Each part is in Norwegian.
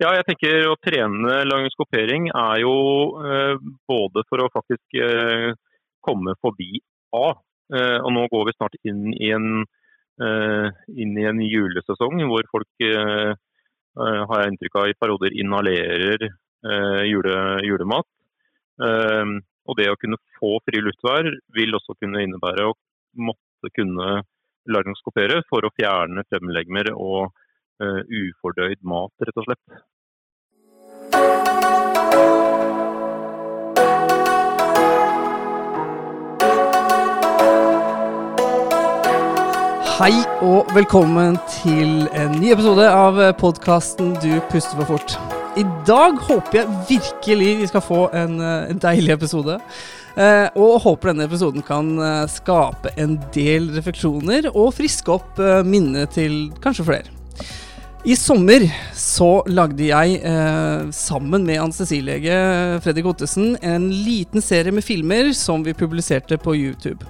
Ja, jeg tenker Å trene langskopering er jo eh, både for å faktisk eh, komme forbi A. Eh, og nå går vi snart inn i en, inn i en julesesong hvor folk har jeg inntrykk av i perioder inhalerer jule, julemat. Og det å kunne få fri luftvær vil også kunne innebære å måtte kunne langskopere for å fjerne fremlegmer og eh, ufordøyd mat, rett og slett. Hei og velkommen til en ny episode av podkasten Du puster for fort. I dag håper jeg virkelig vi skal få en, eh, en deilig episode. Eh, og håper denne episoden kan eh, skape en del refleksjoner og friske opp eh, minnet til kanskje flere. I sommer så lagde jeg, eh, sammen med anestesilege Fredrik Ottesen, en liten serie med filmer som vi publiserte på YouTube.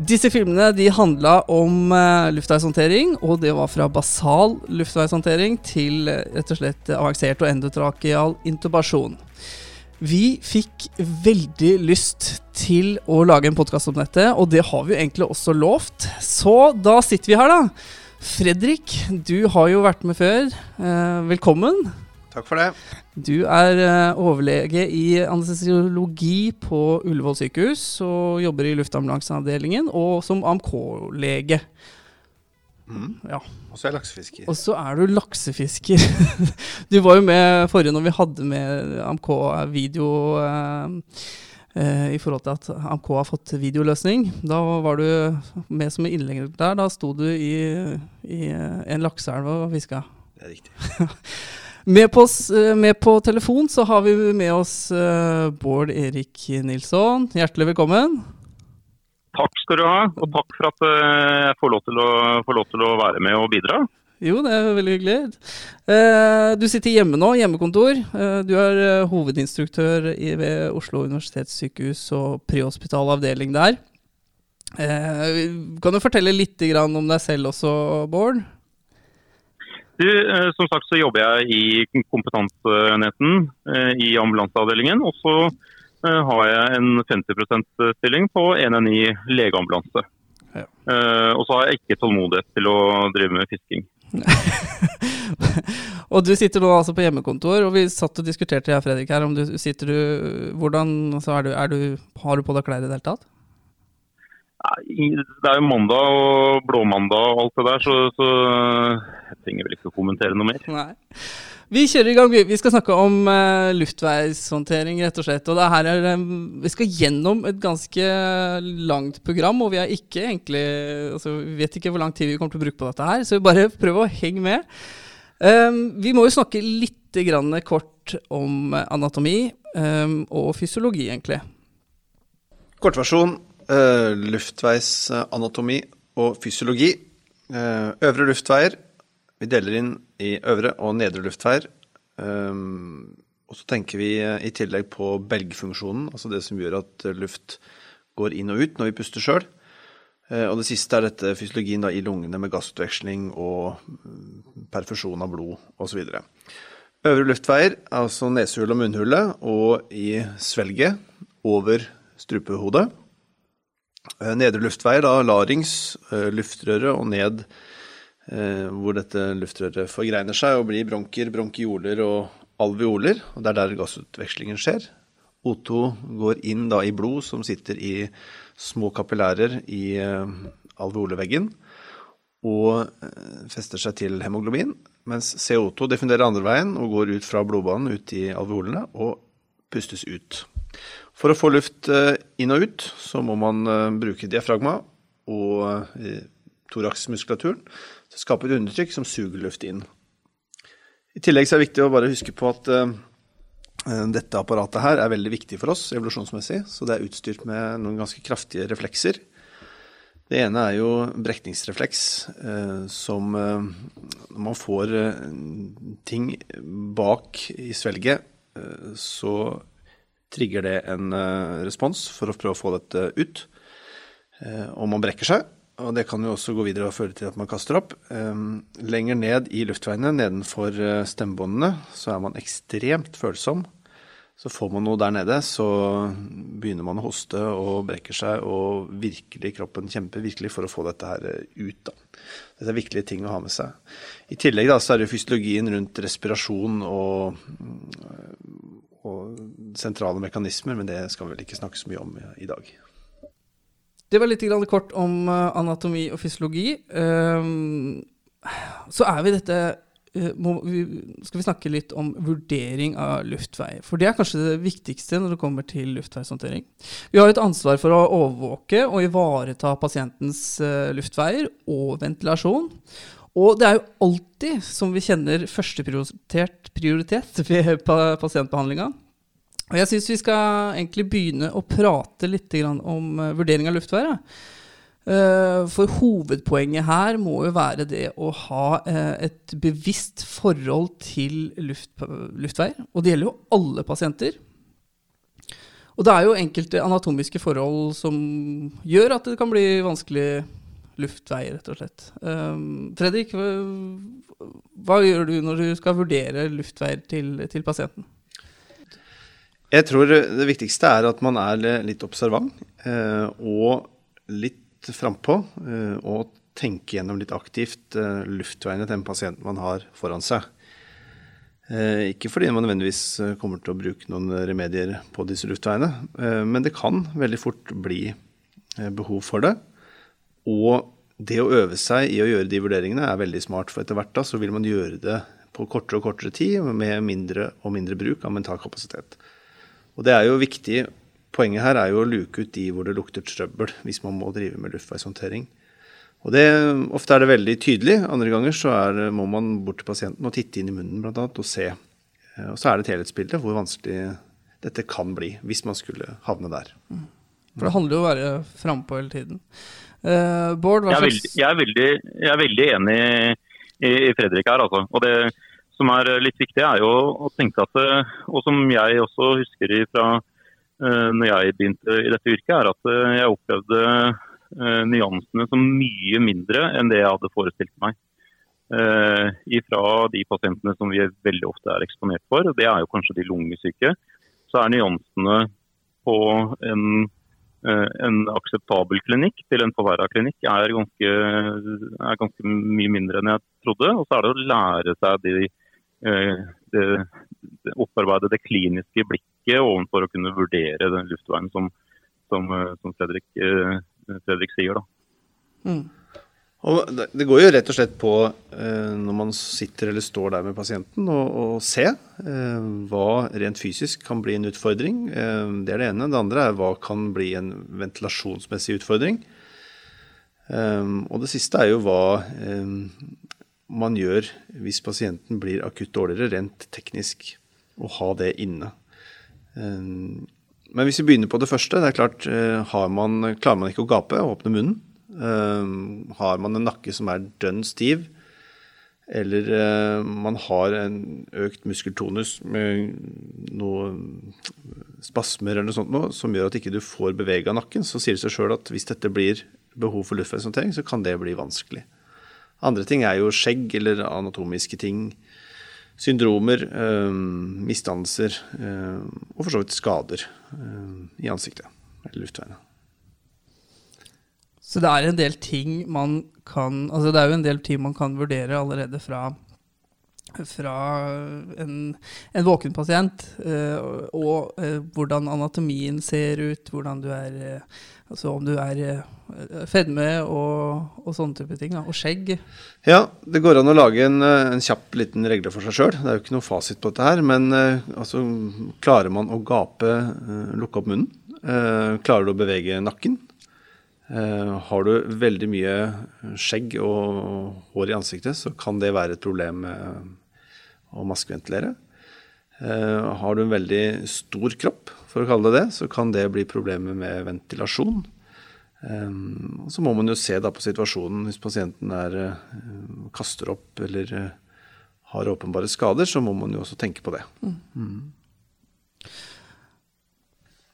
Disse filmene de handla om eh, luftveishåndtering, og det var fra basal luftveishåndtering til uh, rett og slett avansert og endotrakeal intubasjon. Vi fikk veldig lyst til å lage en podkast om dette, og det har vi jo egentlig også lovt. Så da sitter vi her, da. Fredrik, du har jo vært med før. Uh, velkommen. Takk for det. Du er uh, overlege i anestesiologi på Ullevål sykehus og jobber i luftambulanseavdelingen og som AMK-lege. Mm. Ja. Og så er jeg laksefisker. Og så er du laksefisker. du var jo med forrige når vi hadde med AMK-video uh, i forhold til at AMK har fått videoløsning. Da var du med som innlegger der. Da sto du i, i en lakseelv og fiska. Det er riktig. Med på, eh, med på telefon så har vi med oss eh, Bård Erik Nilsson. Hjertelig velkommen. Takk skal du ha, og takk for at eh, jeg får lov til å, lov til å være med og bidra. Jo, det er veldig hyggelig. Eh, du sitter hjemme nå, hjemmekontor. Eh, du er eh, hovedinstruktør i, ved Oslo universitetssykehus og prehospital avdeling der. Kan du fortelle litt om deg selv også, Bård? Du, som sagt så jobber jeg i kompetansenheten eh, i ambulanseavdelingen. Og så har jeg en 50% stilling på NNI legeambulanse. Ja. Og så har jeg ikke tålmodighet til å drive med fisking. og du sitter nå altså på hjemmekontor, og vi satt og diskuterte jeg, Fredrik, her om du sitter du Hvordan altså er du, er du, Har du på deg klær i det hele tatt? Nei, Det er jo mandag og blåmandag og alt det der, så, så jeg trenger vel ikke å kommentere noe mer. Nei. Vi kjører i gang. Vi- skal snakke om uh, luftveishåndtering, rett og slett. Og er, um, vi skal gjennom et ganske langt program, og vi er ikke egentlig altså, Vi vet ikke hvor lang tid vi kommer til å bruke på dette her, så vi bare prøv å henge med. Um, vi må jo snakke litt grann kort om anatomi um, og fysiologi, egentlig. Kortversjon uh, luftveisanatomi og fysiologi. Uh, øvre luftveier. Vi deler inn i øvre og nedre luftveier. Um, og så tenker vi eh, i tillegg på belgfunksjonen, altså det som gjør at eh, luft går inn og ut når vi puster sjøl. Og det siste er dette fysiologien da, i lungene med gassutveksling og mm, perfusjon av blod osv. Øvre luftveier, altså nesehullet og munnhullet, og i svelget over strupehodet. Eh, Nedre luftveier, da larynx, eh, luftrøret og ned eh, hvor dette luftrøret forgreiner seg og blir bronker, bronkioler og alveoler. Og det er der gassutvekslingen skjer. O2 går inn da i blod som sitter i små kapillærer i eh, alveoleveggen og eh, fester seg til hemoglobin, mens CO2 definerer andre veien og går ut fra blodbanen ut i alveolene og pustes ut. For å få luft eh, inn og ut, så må man eh, bruke diafragma og eh, thoraxmuskulaturen til å skape et undertrykk som suger luft inn. I tillegg så er det viktig å bare huske på at uh, dette apparatet her er veldig viktig for oss evolusjonsmessig, så det er utstyrt med noen ganske kraftige reflekser. Det ene er jo brekningsrefleks, eh, som eh, når man får eh, ting bak i svelget, eh, så trigger det en respons for å prøve å få dette ut. Og man brekker seg. Og det kan jo også gå videre og føre til at man kaster opp. Um, lenger ned i luftveiene, nedenfor uh, stemmebåndene, så er man ekstremt følsom. Så får man noe der nede, så begynner man å hoste og brekker seg, og virkelig kroppen kjemper virkelig for å få dette her uh, ut. da. Dette er viktige ting å ha med seg. I tillegg da, så er det fysiologien rundt respirasjon og, og sentrale mekanismer, men det skal vi vel ikke snakke så mye om i dag. Det var litt kort om eh, anatomi og fysiologi. Um, så er vi dette vi, Skal vi snakke litt om vurdering av luftveier. For det er kanskje det viktigste når det kommer til luftveishåndtering. Vi har et ansvar for å overvåke og ivareta pasientens uh, luftveier og ventilasjon. Og det er jo alltid, som vi kjenner, førsteprioritert prioritet ved pasientbehandlinga. Og jeg syns vi skal egentlig begynne å prate litt om uh, vurdering av luftveier. Uh, for hovedpoenget her må jo være det å ha uh, et bevisst forhold til luft, luftveier. Og det gjelder jo alle pasienter. Og det er jo enkelte anatomiske forhold som gjør at det kan bli vanskelig luftveier, rett og slett. Fredrik, hva, gjør du når du skal vurdere luftveier til, til pasienten? Jeg tror det viktigste er at man er litt observant eh, og litt frampå. Eh, og tenker gjennom litt aktivt eh, luftveiene til den pasienten man har foran seg. Ikke fordi man nødvendigvis kommer til å bruke noen remedier på disse luftveiene, men det kan veldig fort bli behov for det. Og det å øve seg i å gjøre de vurderingene er veldig smart, for etter hvert da så vil man gjøre det på kortere og kortere tid med mindre og mindre bruk av mental kapasitet. Og det er jo viktig. Poenget her er jo å luke ut de hvor det lukter trøbbel, hvis man må drive med luftveishåndtering. Og det, Ofte er det veldig tydelig, andre ganger så er, må man bort til pasienten og titte inn i munnen blant annet, og se. Og så er det et helhetsbilde hvor vanskelig dette kan bli, hvis man skulle havne der. Mm. For det handler jo om å være frampå hele tiden. Uh, Bård, hva slags jeg er, veldig, jeg, er veldig, jeg er veldig enig i, i Fredrik her, altså. Og det, som er litt viktig, er jo å tenke at eh, Og som jeg også husker fra uh, når jeg begynte i dette yrket, er at jeg opplevde nyansene som mye mindre enn det jeg hadde forestilt meg. Ifra de pasientene som vi veldig ofte er eksponert for, det er jo kanskje de lungesyke, så er nyansene på en, en akseptabel klinikk til en forverra klinikk er ganske, er ganske, mye mindre enn jeg trodde. Og så er det å lære seg de Eh, det, det opparbeide det kliniske blikket overfor å kunne vurdere den luftveien som, som, eh, som Fredrik, eh, Fredrik, sier. Da. Mm. Og det går jo rett og slett på, når man sitter eller står der med pasienten, å se hva rent fysisk kan bli en utfordring. Det er det ene. Det andre er hva kan bli en ventilasjonsmessig utfordring. Og det siste er jo hva man gjør hvis pasienten blir akutt dårligere, rent teknisk, å ha det inne. Eh, men hvis vi begynner på det første, det er klart, eh, man, klarer man ikke å gape og åpne munnen, eh, har man en nakke som er dønn stiv, eller man har en økt muskeltonus med noe spasmer eller noe sånt noe, som gjør at ikke du får bevega nakken, så sier det seg sjøl at hvis dette blir behov for luftveishåndtering, så kan det bli vanskelig. Andre ting er jo skjegg eller anatomiske ting. Syndromer, øh, misdannelser øh, og for så vidt skader øh, i ansiktet eller luftveiene. Så det er en del ting man kan Altså det er jo en del ting man kan vurdere allerede fra fra en, en våken pasient, og hvordan anatomien ser ut, hvordan du er Altså om du er fedme og, og sånne type ting. Da, og skjegg. Ja, det går an å lage en, en kjapp liten regle for seg sjøl. Det er jo ikke noe fasit på dette her. Men altså, klarer man å gape, lukke opp munnen? klarer du å bevege nakken? har du veldig mye skjegg og hår i ansiktet, så kan det være et problem å maskeventilere. Eh, har du en veldig stor kropp, for å kalle det det, så kan det bli problemer med ventilasjon. Eh, så må man jo se da på situasjonen. Hvis pasienten er, eh, kaster opp eller har åpenbare skader, så må man jo også tenke på det. Mm.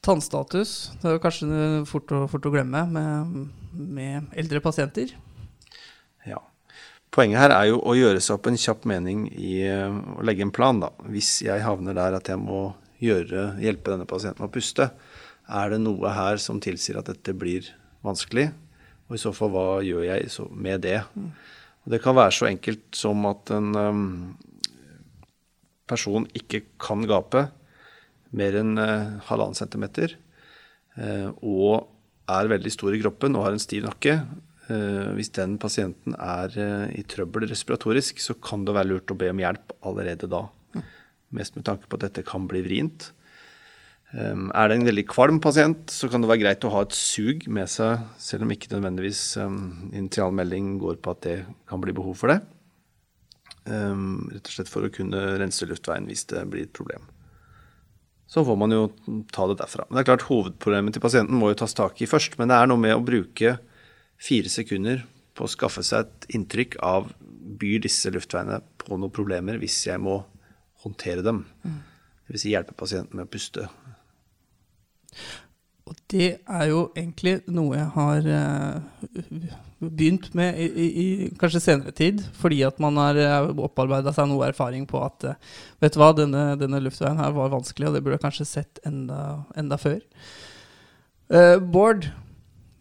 tannstatus. Det er jo kanskje fort å, fort å glemme med, med, eldre pasienter. Ja. Poenget her er jo å gjøre seg opp en kjapp mening i å legge en plan. da. Hvis jeg havner der at jeg må gjøre, hjelpe denne pasienten å puste, er det noe her som tilsier at dette blir vanskelig? Og i så fall, hva gjør jeg med det? Og det kan være så enkelt som at en um, person ikke kan gape mer enn uh, halvannen centimeter, uh, og er veldig stor i kroppen og har en stiv nakke. Uh, hvis den pasienten er i trøbbel respiratorisk, så kan det være lurt å be om hjelp allerede da. Mest med tanke på at dette kan bli vrient. Um, er det en veldig kvalm pasient, så kan det være greit å ha et sug med seg, selv om ikke nødvendigvis um, initial melding går på at det kan bli behov for det. Um, rett og slett for å kunne rense luftveien hvis det blir et problem. Så får man jo ta det derfra. Men det er klart Hovedproblemet til pasienten må jo tas tak i først. Men det er noe med å bruke fire sekunder på å skaffe seg et inntrykk av byr disse luftveiene på noen problemer hvis jeg må håndtere dem. Mm. Dvs. Si hjelpe pasienten med å puste og det er jo egentlig noe jeg har uh, begynt med i, i, i, kanskje senere tid, fordi at man har eh, opparbeida seg noe erfaring på at uh, vet du hva, denne, denne, luftveien her var vanskelig, og det burde jeg kanskje sett enda, enda før. Uh, Bård,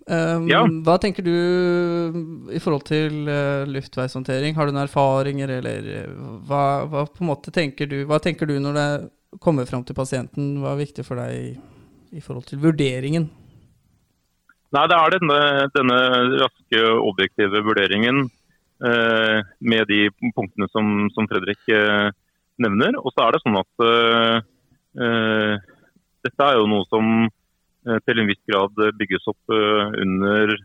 um, ja. hva tenker du i forhold til luftveishåndtering? Har du noen erfaringer, eller hva, hva, på en måte tenker du, hva tenker du når det kommer fram til pasienten? Hva er viktig for deg? i forhold til vurderingen? Nei, Det er denne, denne raske, objektive vurderingen eh, med de punktene som, som Fredrik eh, nevner. Og så er det sånn at eh, eh dette er jo noe som eh, til en viss grad bygges opp eh, under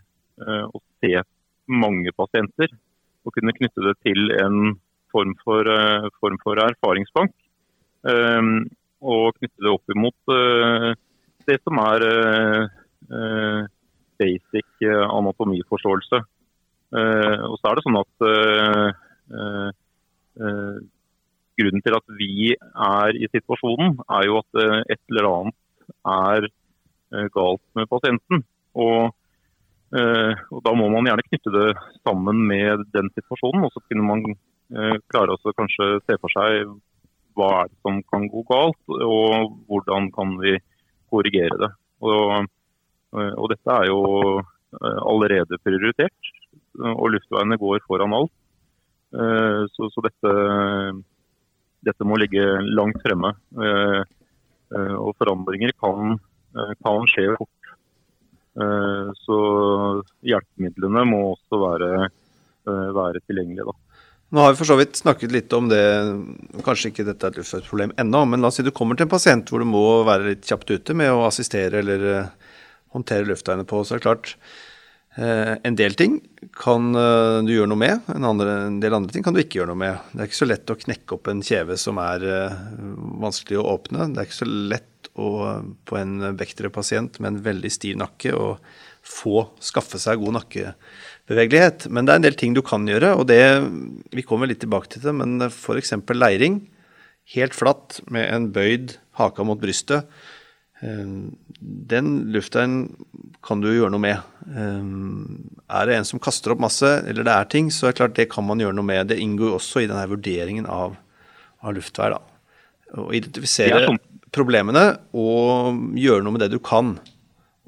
å se mange pasienter. Og kunne knytte det til en form for, form for erfaringsbank. og knytte det opp imot det som er basic eh, anatomiforståelse. Og så er det sånn at grunnen til at vi er i situasjonen, er jo at et eller annet er galt med pasienten. Og, og, da må man gjerne knytte det sammen med den situasjonen. Og så kunne man klare å kanskje se for seg hva er det som kan gå galt, og hvordan kan vi korrigere det. Og, og dette er jo eh, allerede prioritert, og luftveiene går foran alt. Eh, så, så dette, dette, må ligge langt fremme. Eh, og forandringer kan, kan skje fort. Så hjelpemidlene må også være, være tilgjengelige. da. Nå har vi for så vidt snakket litt om det, kanskje ikke dette er et problem ennå, men la oss si du kommer til en pasient hvor du må være litt kjapt ute med å assistere eller håndtere luftveiene på. Så er det klart, en del ting kan uh, du gjøre noe med, en, andre, en, del andre ting kan du ikke gjøre noe med. Det er ikke så lett å knekke opp en kjeve som er vanskelig å åpne. Det er ikke så lett å, på en vektere pasient med en veldig stiv nakke å få skaffe seg god nakkebevegelighet. Men det er en del ting du kan gjøre, og det Vi kommer litt tilbake til det, men f.eks. leiring. Helt flatt med en bøyd haka mot brystet. Eh, den lufta kan du gjøre noe med. Eh, er det en som kaster opp masse, eller det er ting, så er det klart det kan man gjøre noe med. Det inngår også i denne vurderingen av, av luftvei. Da. Å identifisere ja. problemene og gjøre noe med det du kan.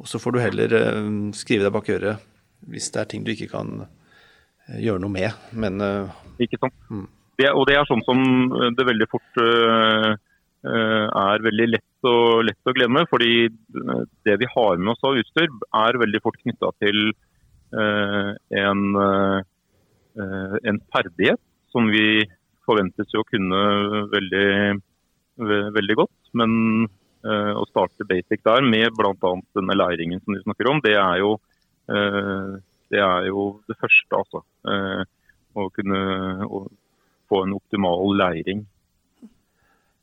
Og så får du heller eh, skrive deg bak øret hvis det er ting du ikke kan eh, gjøre noe med. Men eh, Ikke sant. Mm. Det, og det er sånn som det veldig fort uh, er veldig lett, å, lett å glemme. Fordi det vi har med oss av utstyr er veldig fort knytta til uh, en, en, ferdighet som vi forventes å kunne veldig, veldig godt. Men å starte basic der med bl.a. denne leiringen som du snakker om, det er jo Eh, det er jo det første, altså. Eh, å kunne få en optimal leiring.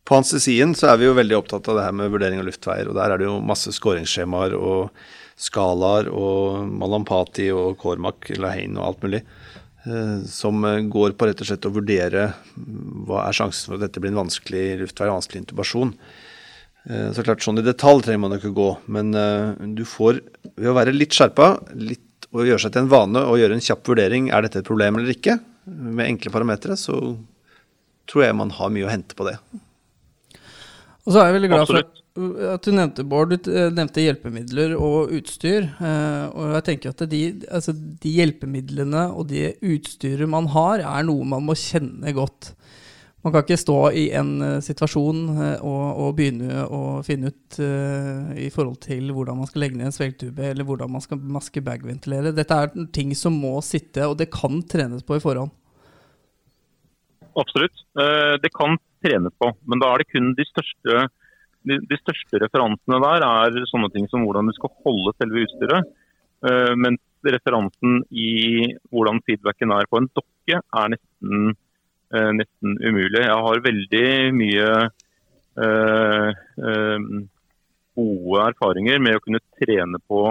På anestesien så er vi jo veldig opptatt av det her med vurdering av luftveier. og Der er det jo masse skåringsskjemaer og skalaer og Malampati og Cormac, Lahaine og alt mulig. Eh, som går på rett og slett å vurdere hva er sjansen for at dette blir en vanskelig luftvei, vanskelig intubasjon. Eh, så klart, sånn i detalj trenger man ikke gå, men eh, du får, ved å være litt skjerpa litt, og gjøre seg til en vane og gjøre en kjapp vurdering er dette et problem eller ikke, med enkle parametere, så tror jeg man har mye å hente på det. Og så er jeg veldig glad Absolutt. for at du nevnte, Bård, du eh, nevnte hjelpemidler og utstyr. eh, Og jeg tenker at de, altså de hjelpemidlene og det utstyret man har, er noe man må kjenne godt. Man kan ikke stå i en eh, situasjon og, og begynne å finne ut uh, i forhold til hvordan man skal legge ned en svelgtube, eller hvordan man skal maske bagventilere. Dette er ting som må sitte, og det kan trenes på i forhånd. Absolutt. Det kan trenes på, men da er det kun de største, de, de største referansene der er sånne ting som hvordan du skal holde selve utstyret. Uh, Mens referansen i hvordan feedbacken er på en dokke er nesten, uh, nesten umulig. Jeg har veldig mye uh, eh, gode erfaringer med å kunne trene på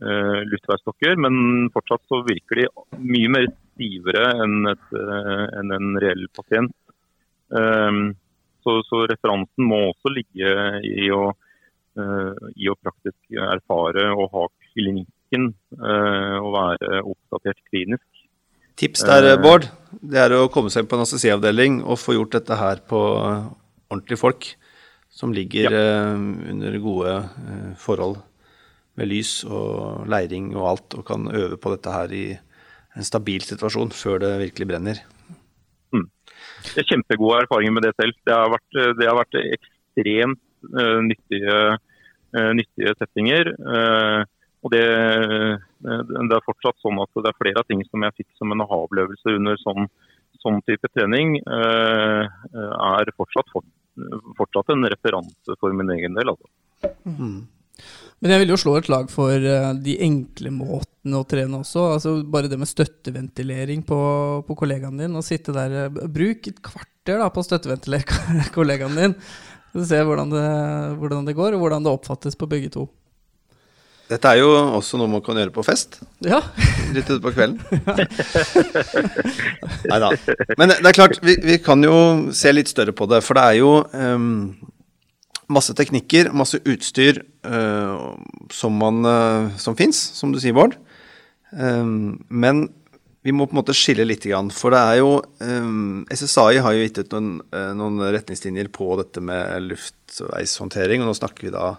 luftveisdokker, men fortsatt så virker de mye mer stivere enn, et, eh, enn en reell pasient. Um, så, så referansen må også ligge i å, eh, i å praktisk erfare og ha klinikken eh, og være oppdatert klinisk. Tips der, Eh. Bård, det er å komme seg på en anestesiavdeling og få gjort dette her på ordentlige folk som ligger ja. under gode forhold med lys og leiring og alt, og kan øve på dette her i en stabil situasjon før det virkelig brenner. Jeg har kjempegode erfaringer med det selv. Det har vært, det har vært ekstremt uh, nyttige, uh, nyttige settinger. Uh, og det, eh, det er fortsatt sånn at det er flere av ting som jeg fikk som en aha-opplevelse under sånn, sånn type trening, eh, er fortsatt, fortsatt en referanse for min egen del. Altså. Men jeg vil jo slå et lag for eh, de enkle måtene å trene også. Altså Bare det med støtteventilering på, på kollegaen din. Og sitte der eh, Bruk et kvarter da på å støtteventilere kollegaen din. Så Se hvordan det, hvordan det går, og hvordan det oppfattes på begge to. Dette er jo også noe man kan gjøre på fest. Ja, Litt ute på kvelden. Nei da. Men det er klart, vi, vi kan jo se litt større på det. For det er jo ehm, masse teknikker, masse utstyr uh, som, man, eh, som fins, som du sier, Bård. Um, men vi må på en måte skille litt, for det er jo um, SSAI har jo gitt ut noen, noen retningslinjer på dette med luftveishåndtering, og nå snakker vi da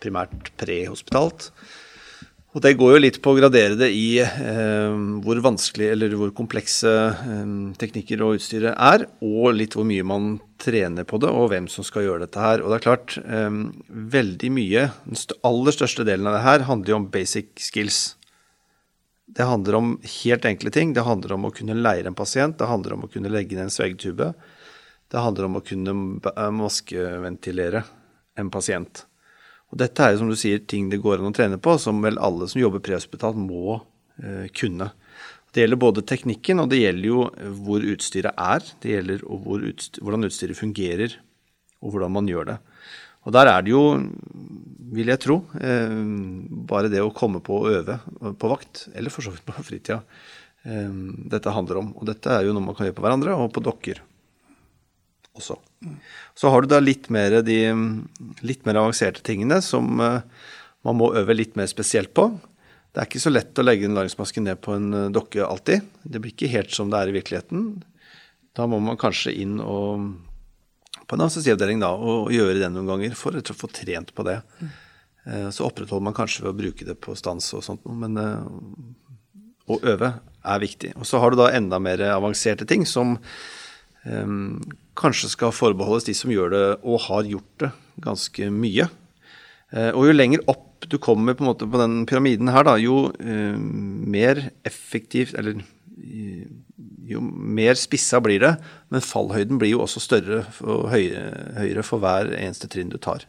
primært prehospitalt. Og det går jo litt på å gradere det i eh, hvor vanskelig eller hvor komplekse eh, teknikker og utstyret er, og litt hvor mye man trener på det, og hvem som skal gjøre dette her. Og det er klart, eh, veldig mye, den aller største delen av det her, handler jo om basic skills. Det handler om helt enkle ting. Det handler om å kunne leire en pasient, det handler om å kunne legge inn en svegtube, Det handler om å kunne maskeventilere en pasient. Og dette er jo som du sier ting det går an å trene på, som vel alle som jobber prehospitalt må eh, kunne. Det gjelder både teknikken, og det gjelder jo eh, hvor utstyret er. Det gjelder hvor utstyr, hvordan utstyret fungerer, og hvordan man gjør det. Og der er det jo, vil jeg tro, eh, bare det å komme på å øve på vakt, eller for så vidt på fritida, eh, dette handler om. Og dette er jo noe man kan gjøre på hverandre, og på dokker også. Så har du da litt mer de litt mer avanserte tingene som eh, man må øve litt mer spesielt på. Det er ikke så lett å legge en laringsmaske ned på en eh, dokke alltid. Det blir ikke helt som det er i virkeligheten. Da må man kanskje inn og på en anestesiavdeling og gjøre det noen ganger for å få trent på det. Eh, Så opprettholder man kanskje ved å bruke det på stans og sånt men å øve er viktig. Og så har du da enda mer avanserte ting som kanskje skal forbeholdes de som gjør det og har gjort det ganske mye. Eh, og jo lenger opp du kommer på, på den pyramiden her, da, jo eh, mer effektivt Eller eh, jo mer spissa blir det, men fallhøyden blir jo også større og høyere, for hver eneste trinn du tar.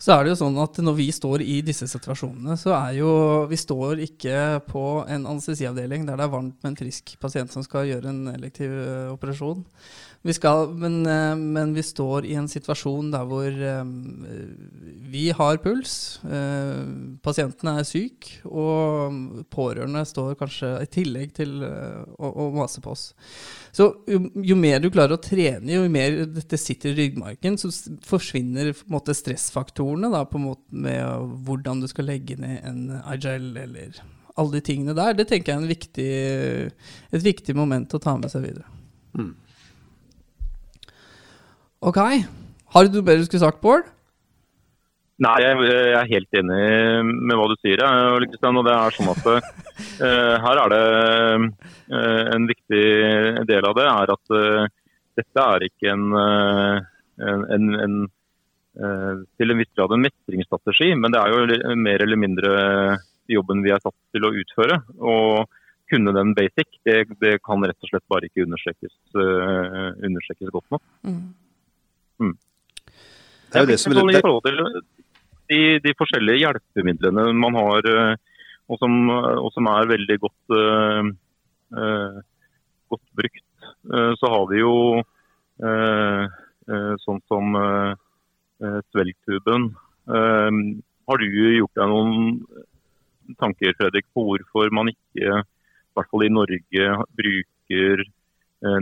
Så er det jo sånn at når vi står i disse situasjonene, så er jo Vi står ikke på en anestesiavdeling der det er varmt med en frisk pasient som skal gjøre en elektiv uh, operasjon. Vi skal, men, uh, men, vi står i en situasjon der hvor um, vi har puls, uh, pasienten er syk, og pårørende står kanskje i tillegg til å, å, mase på oss. Så jo, jo, mer du klarer å trene, jo mer dette sitter i ryggmarken, så forsvinner på en måte, stressfaktorene da, på en måte, med hvordan du skal legge ned en agile eller alle de tingene der. Det tenker jeg er viktig, et viktig moment å ta med seg videre. Mm. Ok. Har du noe bedre du skulle sagt, Bård? Nei, jeg, jeg, er helt enig med hva du sier. og det er sånn at uh, Her er det uh, en viktig del av det er at uh, dette er ikke en, en, en, en til en viss grad en mestringsstrategi, men det er jo mer eller mindre jobben vi er satt til å utføre. Og kunne den basic, det, det kan rett og slett bare ikke understrekes, understrekes godt nok. Mm. Mm. Det er jo det som er de, de, forskjellige hjelpemidlene man har, eh, og som, og som er veldig godt, uh, godt brukt, så har vi jo uh, sånn som svelgtuben. har du gjort deg noen tanker Fredrik, på hvorfor man ikke, i hvert fall i Norge, bruker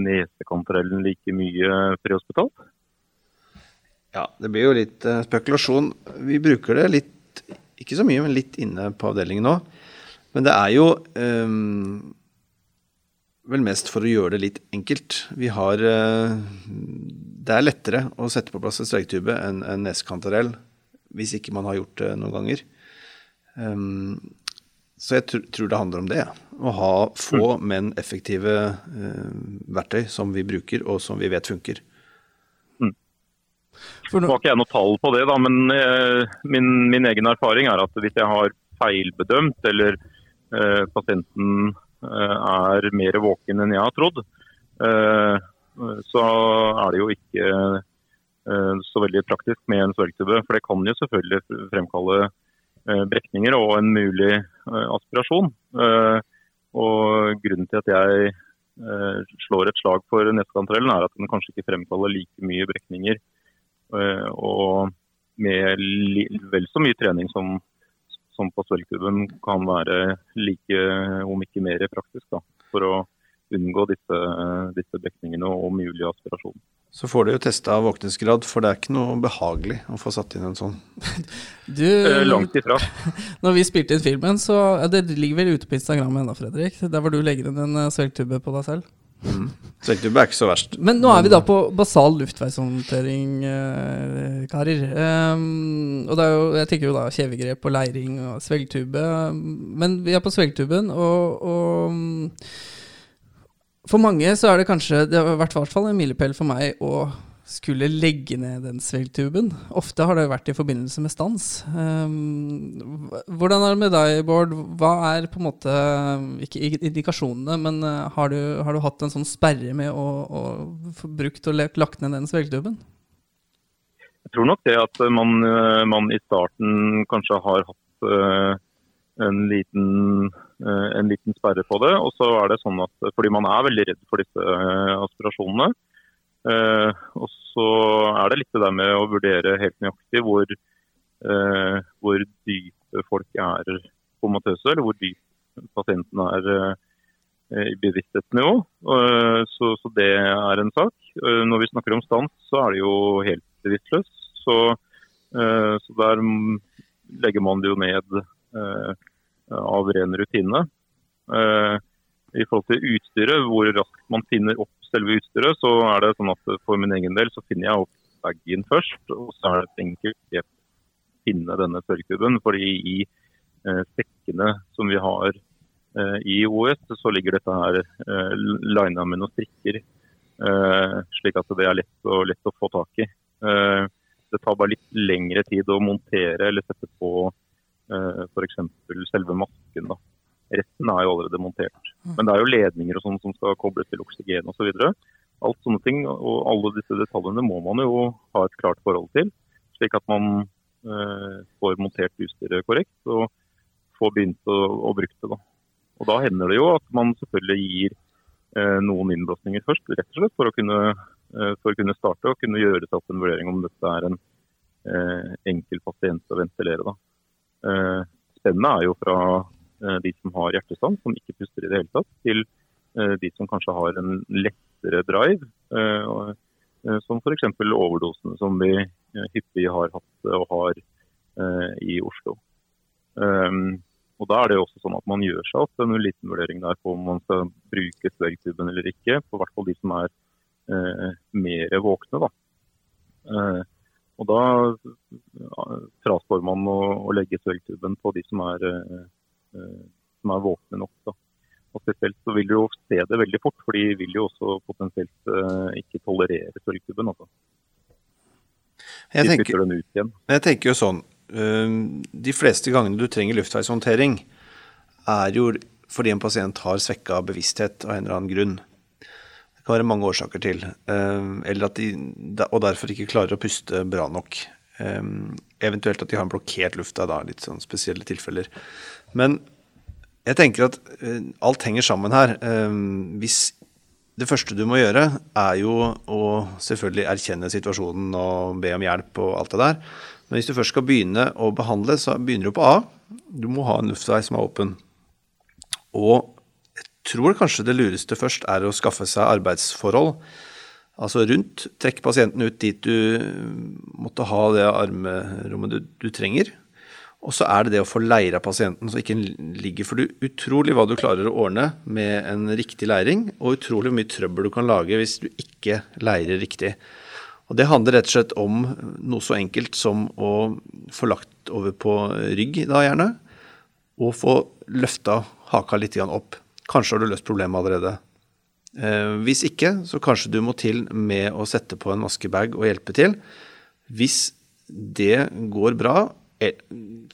nesekantarellen like mye prehospitalt? Ja, det blir jo litt uh, spekulasjon. Vi bruker det litt, ikke så mye, men litt inne på avdelingen nå. Men det er jo um, vel mest for å gjøre det litt enkelt. Vi har uh, Det er lettere å sette på plass en streketube enn en neskantarell hvis ikke man har gjort det noen ganger. Um, så jeg tr tror det handler om det. Å ha få, men effektive uh, verktøy som vi bruker, og som vi vet funker. Nå har ikke jeg noe tall på det, da, men eh, min, min, egen erfaring er at hvis jeg har feilbedømt, eller eh, pasienten eh, er mer våken enn jeg har trodd, eh, så er det jo ikke eh, så veldig praktisk med en svelgtube. For det kan jo selvfølgelig fremkalle eh, brekninger og en mulig aspirasjon. og Grunnen til at jeg slår et slag for nesekantarellen, er at den kanskje ikke fremkaller like mye brekninger og med vel så mye trening som, som på svelgtuben kan være like, om ikke mer praktisk, da, for å unngå disse, disse dekningene og mulig aspirasjon. Så får du jo testa våkningsgrad, for det er ikke noe behagelig å få satt inn en sånn. Du, eh, Langt ifra. Når vi spilte inn filmen, så Det ligger vel ute på Instagram ennå, Fredrik. Der hvor du legger inn en eh, svelgtube på deg selv. Mm. Sektortube er ikke så verst. Men nå er vi da på basal luftveishåndtering, eh, karer. Um, og jo, jeg tenker jo da kjevegrep og leiring og svelgtube. Men vi er på svelgtuben, og, og for mange så er det kanskje Det har vært i hvert fall en milepæl for meg å skulle legge ned den svelgtuben. Ofte har det vært i forbindelse med stans. Um, hvordan er det med deg, Bård? Hva er på en måte Ikke indikasjonene, men uh, har, du, har, du, hatt en sånn sperre med å, å brukt og lagt ned den svelgtuben? Jeg tror nok det at man, uh, man i starten kanskje har hatt uh, en liten, en liten sperre på det. Og så er det sånn at fordi man er veldig redd for disse aspirasjonene, og så er det litt det der med å vurdere helt nøyaktig hvor, uh, hvor dype folk er komatøse, eller hvor dyp pasienten er uh, i bevissthetsnivå. Så, så, det er en sak. Når vi snakker om stans, så er det jo helt bevisstløs. Så, så, der legger man det jo ned av ren rutine. I forhold til utstyret, hvor raskt man finner opp selve utstyret, så er det sånn at for min egen del så finner jeg opp bagen først. Og så er det enkelt å finne denne tørrkuben. fordi i eh, sekkene som vi har eh, i OS, så ligger dette her eh, lina med noen strikker. Eh, slik at det er lett, og, lett å få tak i. Eh, det tar bare litt lengre tid å montere eller sette på eh, f.eks. selve masken. da. Resten er jo allerede montert. Mm. Men det er jo ledninger og sånn som skal kobles til oksygen osv. Så Alt sånne ting og alle disse detaljene må man jo ha et klart forhold til. Slik at man eh, får montert utstyret korrekt og får begynt å, å bruke det. Da. Og da hender det jo at man selvfølgelig gir eh, noen innblåsninger først, rett og slett for å kunne eh, for å kunne starte og kunne gjøre seg opp en vurdering om dette er en eh, enkel pasient å ventilere. Da. Eh, spennet er jo fra de som har hjertestans, som ikke puster i det hele tatt, til eh, de som kanskje har en lettere drive. Og, som f.eks. overdosene som vi hyppig har hatt og har i Oslo. Og Da er det jo også sånn at man gjør seg opp en liten vurdering der på om man skal bruke svergtuben eller ikke. På hvert fall de som er eh, mer våkne. da. Eh, og Da fraspår man å legge svergtuben på de som er, eh, som er våkne nok. Da. Og Spesielt så vil du jo se det veldig fort, for de vil jo også potensielt eh, ikke tolerere sølvkubben. Altså. Jeg tenker, jeg tenker jo sånn eh, De fleste gangene du trenger luftveishåndtering, er jo fordi en pasient har svekka bevissthet av en eller annen grunn Det kan være mange årsaker til. Eller at de, og derfor ikke klarer å puste bra nok. Eventuelt at de har en blokkert luft da, litt sånn spesielle tilfeller. Men jeg tenker at eh, alt henger sammen her. Ehm, hvis det første du må gjøre, er jo å selvfølgelig erkjenne situasjonen og be om hjelp og alt det der. Men hvis du først skal begynne å behandle, så begynner du på A. Du må ha en luftvei som er åpen. Og jeg tror kanskje det lureste først er å skaffe seg arbeidsforhold. Altså rundt. Trekk pasienten ut dit du måtte ha det armerommet du, du trenger. Og så er det det å få leira pasienten så ikke den ligger. For er utrolig hva du klarer å ordne med en riktig leiring, og utrolig mye trøbbel du kan lage hvis du ikke leirer riktig. Og Det handler rett og slett om noe så enkelt som å få lagt over på rygg, da gjerne, og få løfta haka litt opp. Kanskje har du løst problemet allerede. Eh, hvis ikke, så kanskje du må til med å sette på en maskebag og hjelpe til. Hvis det går bra,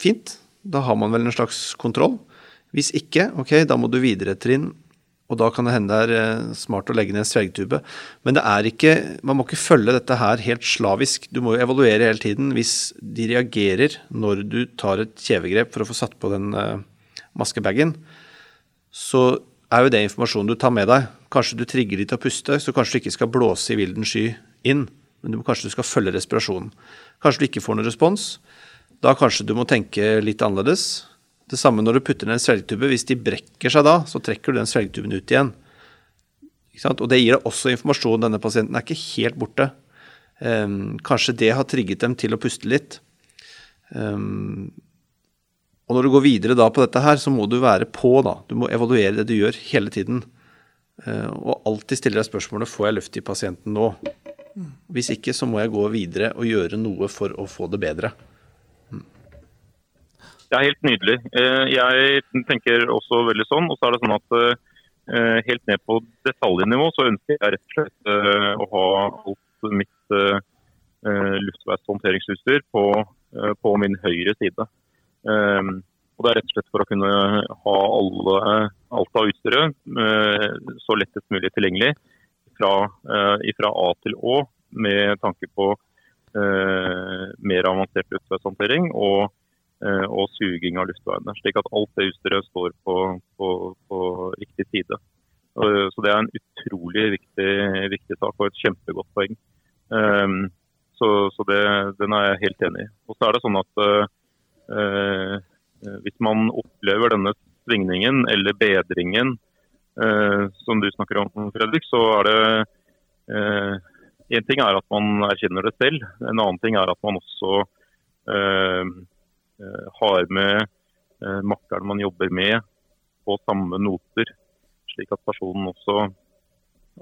fint, da har man vel en slags kontroll. Hvis ikke, ok, da må du videre et trinn, og da kan det hende det er eh, smart å legge ned en svelgtube. Men det er ikke, man må ikke følge dette her helt slavisk. Du må jo evaluere hele tiden. Hvis de reagerer når du tar et kjevegrep for å få satt på den maskebagen, så er jo det informasjonen du tar med deg. Kanskje du trigger de til å puste, så kanskje du ikke skal blåse i vilden sky inn. Men du, kanskje du skal følge respirasjonen. Kanskje du ikke får noen respons. Da kanskje du må tenke litt annerledes. Det samme når du putter ned en svelgetube. Hvis de brekker seg da, så trekker du den svelgetuben ut igjen. Og det gir deg også informasjon. Denne pasienten er ikke helt borte. Um, kanskje det har trigget dem til å puste litt. Um, og når du går videre da på dette her, så må du være på, da. Du må evaluere det du gjør hele tiden. Uh, og alltid stille deg spørsmålet får jeg luft i pasienten nå. Hvis ikke, så må jeg gå videre og gjøre noe for å få det bedre. Det er helt nydelig. Eh, jeg tenker også veldig sånn. Og så er det sånn at eh, helt ned på detaljnivå så ønsker jeg rett og slett å ha alt mitt luftveishåndteringsutstyr på, på min høyre side. Og Det er rett og slett for å kunne ha alle, alt av utstyret så lettest mulig tilgjengelig fra, fra, A til Å, med tanke på mer avansert luftveishåndtering og, og, suging av luftveiene. Slik at alt det utstyret står på, på, på riktig side. Så Det er en utrolig viktig, viktig sak og et kjempegodt poeng. Um, så, så det, den er jeg helt enig i. Og så er det sånn at Eh, eh, hvis man opplever denne svingningen eller bedringen eh, som du snakker om, Fredrik, så er det En ting er at man erkjenner det selv. En annen ting er at man også har med makkeren man jobber med på samme noter. Slik at personen også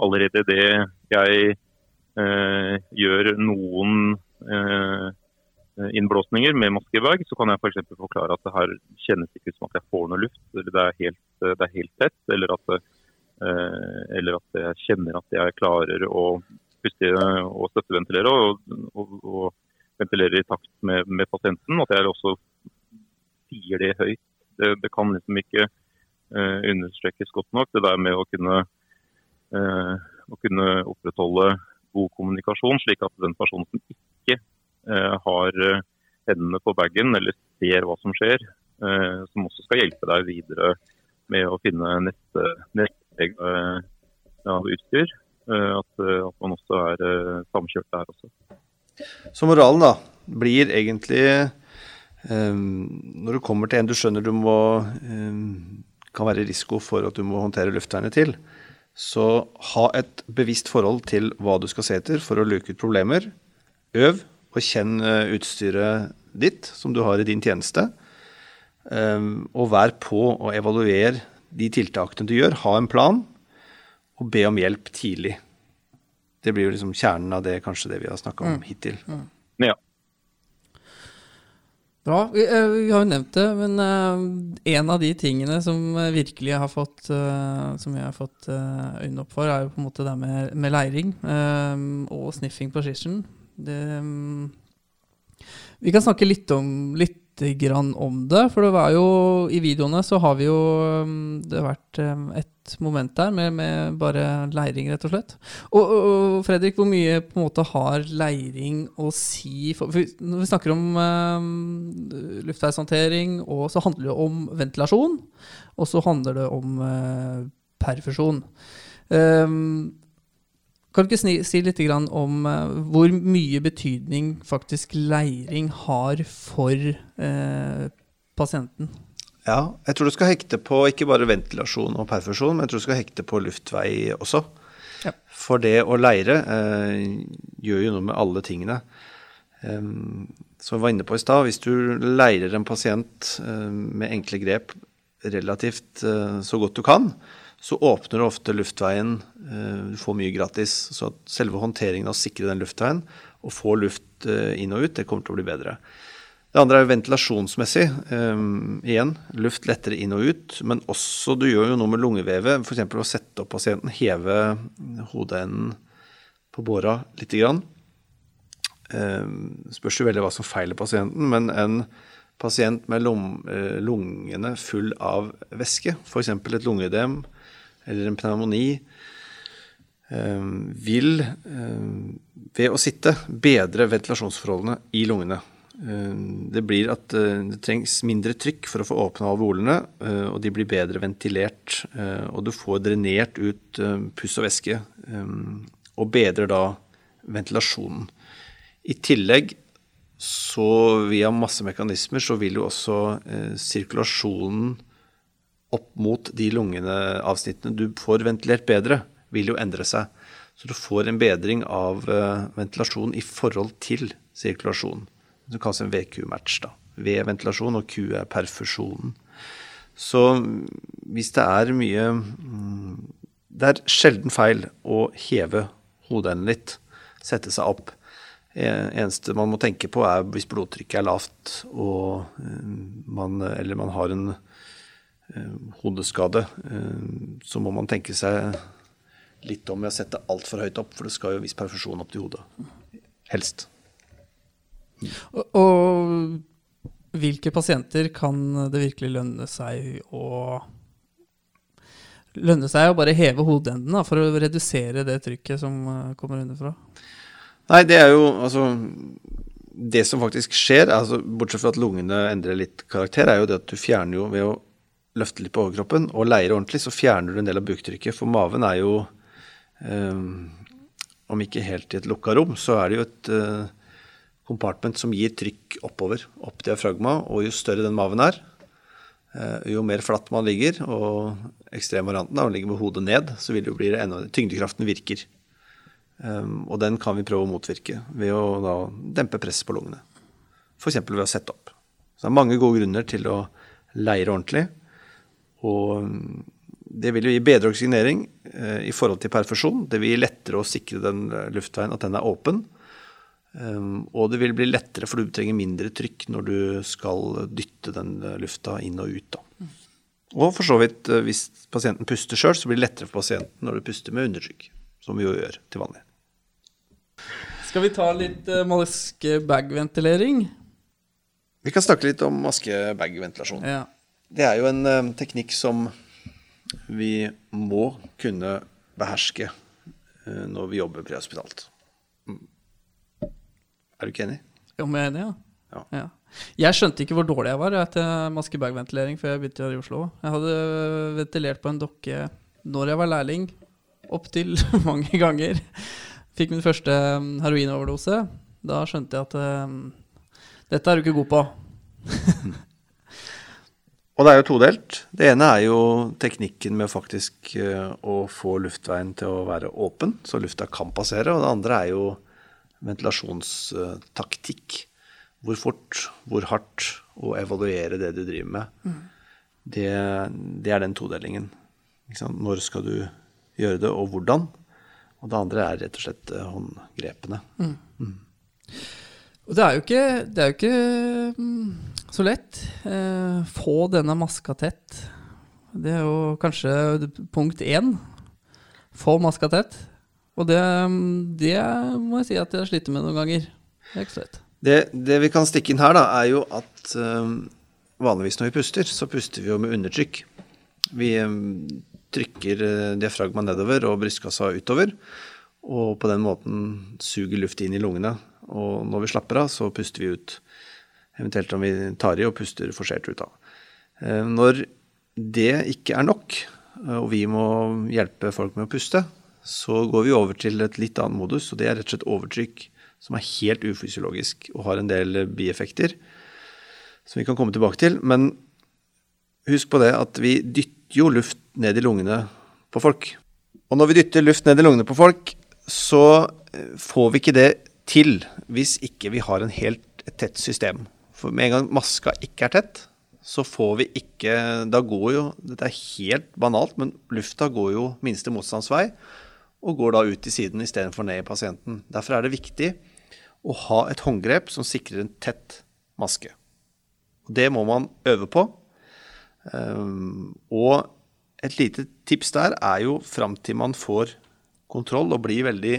allerede det jeg eh, gjør noen eh, Eh, innblåsninger med maskebag, så kan jeg f.eks. For forklare at det her kjennes ikke ut som at jeg får noe luft, eller det er helt, eh, det er helt tett. Eller at, eh, eller at, jeg kjenner at jeg klarer å puste og støtteventilere og, og, og ventilere i takt med, med, pasienten. At jeg også sier det høyt. Det, det kan liksom ikke uh, understrekes godt nok. Det der med å kunne, uh, å kunne opprettholde god kommunikasjon, slik at den personen som ikke uh, har hendene på bagen eller ser hva som skjer. Som også skal hjelpe deg videre med å finne neste, neste av utstyr. at, at man også er samkjørt der også. Så moralen da blir egentlig um, Når du kommer til en du skjønner du må um, kan være risiko for at du må håndtere luftvernet til, så ha et bevisst forhold til hva du skal se etter for å luke ut problemer. Øv og kjenn eh, utstyret ditt som du har i din tjeneste. Um, og vær på og evaluer de tiltakene du gjør. Ha en plan, og be om hjelp tidlig. Det blir jo liksom kjernen av det kanskje det vi har snakka om hittil. Ja. Bra. Vi, eh, vi har jo nevnt det, men eh, en av de tingene som eh, virkelig har fått Som jeg har fått øynene opp for, er jo på en måte det med, med leiring og sniffing position. Det, mm, vi kan snakke litt om litt grann om det, for det var jo I videoene så har vi jo mm, Det har vært eh, et moment der med, med bare leiring, rett og slett. Og, og, Fredrik, hvor mye på en måte har leiring å si for, for Når vi snakker om uh, luftveishåndtering, og så handler det om ventilasjon, og så handler det om uh, perfusjon. Um, kan du ikke si litt om eh, hvor mye betydning faktisk leiring har for eh, pasienten? Ja, jeg tror du skal hekte på ikke bare ventilasjon og perfusjon, men jeg tror du skal hekte på luftvei også. Ja. For det å leire eh, gjør jo noe med alle tingene. Um, som vi var inne på i stad, hvis du leirer en pasient uh, med enkle grep relativt uh, så godt du kan, så åpner du ofte luftveien. eh, Du får mye gratis. Så selve håndteringen av å sikre den luftveien og få luft eh, inn og ut, det kommer til å bli bedre. Det andre er ventilasjonsmessig. Um, igjen, luft lettere inn og ut. Men også du gjør jo noe med lungevevet. F.eks. å sette opp pasienten, heve hodeenden på båra lite grann. Um, spørs jo veldig hva som feiler pasienten, men en pasient med lung, lungene full av væske, f.eks. et lungeødem eller en pneumoni, um, vil um, ved å sitte bedre ventilasjonsforholdene i lungene. Um, Det blir at det trengs mindre trykk for å få åpna alveolene, og de blir bedre ventilert. Og du får drenert ut puss og væske, og bedrer da ventilasjonen. I tillegg så via masse mekanismer så vil jo også eh, sirkulasjonen opp mot de lungene avsnittene du får ventilert bedre, vil jo endre seg. Så du får en bedring av eh, ventilasjon i forhold til sirkulasjon. Det kalles en VQ-match. da. V er ventilasjon, og Q er perfusjonen. Så mm, hvis det er mye mm, Det er sjelden feil å heve hodeenden litt, sette seg opp. Eh, eneste man må tenke på, er hvis blodtrykket er lavt og eh, man, eller man har en hodeskade, eh, så må man tenke seg litt om ved å sette altfor høyt opp, for det skal jo en viss perfusjon opp til hodet. Helst. Og, og hvilke pasienter kan det virkelig lønne seg å Lønne seg å bare heve hodeenden da, for å redusere det trykket som eh, kommer underfra? Nei, det er jo altså Det som faktisk skjer, altså, bortsett fra at lungene endrer litt karakter, er jo det at du fjerner jo ved å løfte litt på overkroppen og leire ordentlig, så fjerner du en del av buktrykket. For maven er jo eh, Om ikke helt i et lukka rom, så er det jo et eh, compartment som gir trykk oppover, opp diafragma, og jo større den maven er, eh, jo mer flatt man ligger, og ekstremvarianten av å ligge med hodet ned, så vil det bli enda Tyngdekraften virker. Um, og den kan vi prøve å motvirke ved å da dempe presset på lungene. F.eks. ved å sette opp. Så det er mange gode grunner til å leire ordentlig. Og um, det vil jo gi bedre oksygenering eh, i forhold til perfusjon. Det vil gi lettere å sikre den eh, luftveien, at den er åpen. Um, og det vil bli lettere, for du trenger mindre trykk når du skal dytte den eh, lufta inn og ut. Da. Og for så vidt, eh, hvis pasienten puster sjøl, så blir det lettere for pasienten når du puster med undertrykk. Som vi jo gjør til vanlig. Skal vi ta litt uh, maske-bag-ventilering? Vi kan snakke litt om maske-bag-ventilasjon. Ja. Det er jo en eh, teknikk som vi må kunne beherske eh, når vi jobber prehospitalt. Mm. Er du ikke enig? Om jeg er enig, ja. Ja. ja. Jeg skjønte ikke hvor dårlig jeg var etter maske-bag-ventilering før jeg begynte her i Oslo. Jeg hadde ventilert på en dokke når jeg var lærling, opptil mange ganger. Fikk min første um, heroinoverdose. Da skjønte jeg at um, dette er du ikke god på. Og det er jo todelt. Det ene er jo teknikken med faktisk eh, å få luftveien til å være åpen, så lufta kan passere. Og det andre er jo ventilasjonstaktikk. Hvor fort, hvor hardt, og evaluere det du driver med. Mm. Det, det, er den todelingen. Når skal du gjøre det, og hvordan? Og det andre er rett og slett eh, håndgrepene. Mm. Mm. Og det er jo ikke, det er jo ikke mm, så lett. Eh, få denne maska tett. Det er jo kanskje punkt én. Få maska tett. Og det, det må jeg si at jeg sliter med noen ganger. Det er ikke så lett. Det, det, vi kan stikke inn her, da, er jo at um, vanligvis når vi puster, så puster vi jo med undertrykk. Vi um, trykker uh, diafragma nedover og brystkassa utover. Og på den måten suger luft inn i lungene. Og når vi slapper av, så puster vi ut. Eventuelt om vi tar i og puster forsert ut av. Eh, når det ikke er nok, eh, og vi må hjelpe folk med å puste, så går vi over til et litt annet modus, og det er rett og slett overtrykk. Som er helt ufysiologisk og har en del bieffekter som vi kan komme tilbake til. Men husk på det at vi dytter jo luft ned i lungene på folk. Og når vi dytter luft ned i lungene på folk, så eh, får vi ikke det til hvis ikke vi har helt tett system. For med en gang maska ikke er tett, så får vi ikke Da går jo Dette er helt banalt, men lufta går jo minste motstandsvei og går da ut til siden istedenfor ned i pasienten. Derfor er det viktig å ha et håndgrep som sikrer en tett maske. Og det må man øve på. Um, og et lite tips der er jo fram til man får kontroll og blir veldig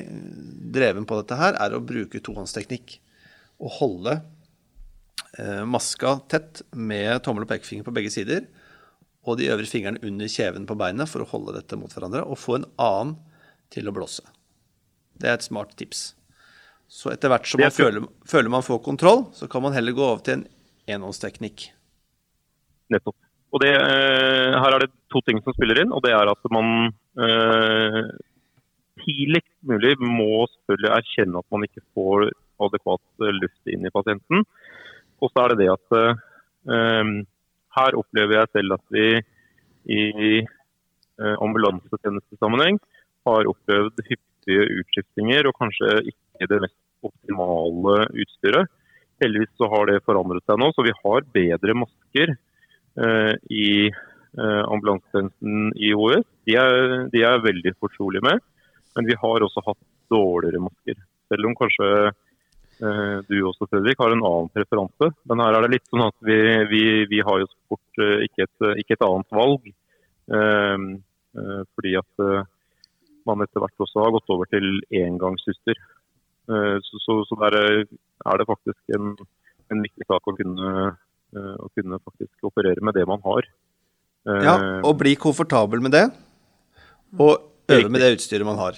dreven på dette her, er å bruke tohåndsteknikk. Og holde Eh, maska tett med tommel og pekefinger på begge sider. Og de øvrige fingrene under kjeven på beinet for å holde dette mot hverandre. Og få en annen til å blåse. Det er et smart tips. Så etter hvert som man føler, føler, man får kontroll, så kan man heller gå over til en enhåndsteknikk. Nettopp. Og det, eh, Her er det to ting som spiller inn. og det er at man eh, tidligst mulig må selvfølgelig erkjenne at man ikke får adekvat luft inn i pasienten. Og så er det det at um, her opplever jeg selv at vi i uh, ambulansetjenestesammenheng har opplevd hyppige utskiftinger og kanskje ikke det mest optimale utstyret. Heldigvis så har det forandret seg nå, så vi har bedre masker uh, i uh, ambulansetjenesten i OUS. De er, de er veldig fortrolige med, men vi har også hatt dårligere masker. Selv om kanskje Eh, du også, Fredrik, har en annen preferanse. Men her er det litt sånn at vi, vi, vi har jo sport eh, ikke et, ikke et annet valg. Eh, fordi at man etter hvert også har gått over til engangssyster. Så, så, så, der er det faktisk en, en viktig sak å kunne, å kunne faktisk operere med det man har. Ja, og bli komfortabel med det. Og øve med det utstyret man har.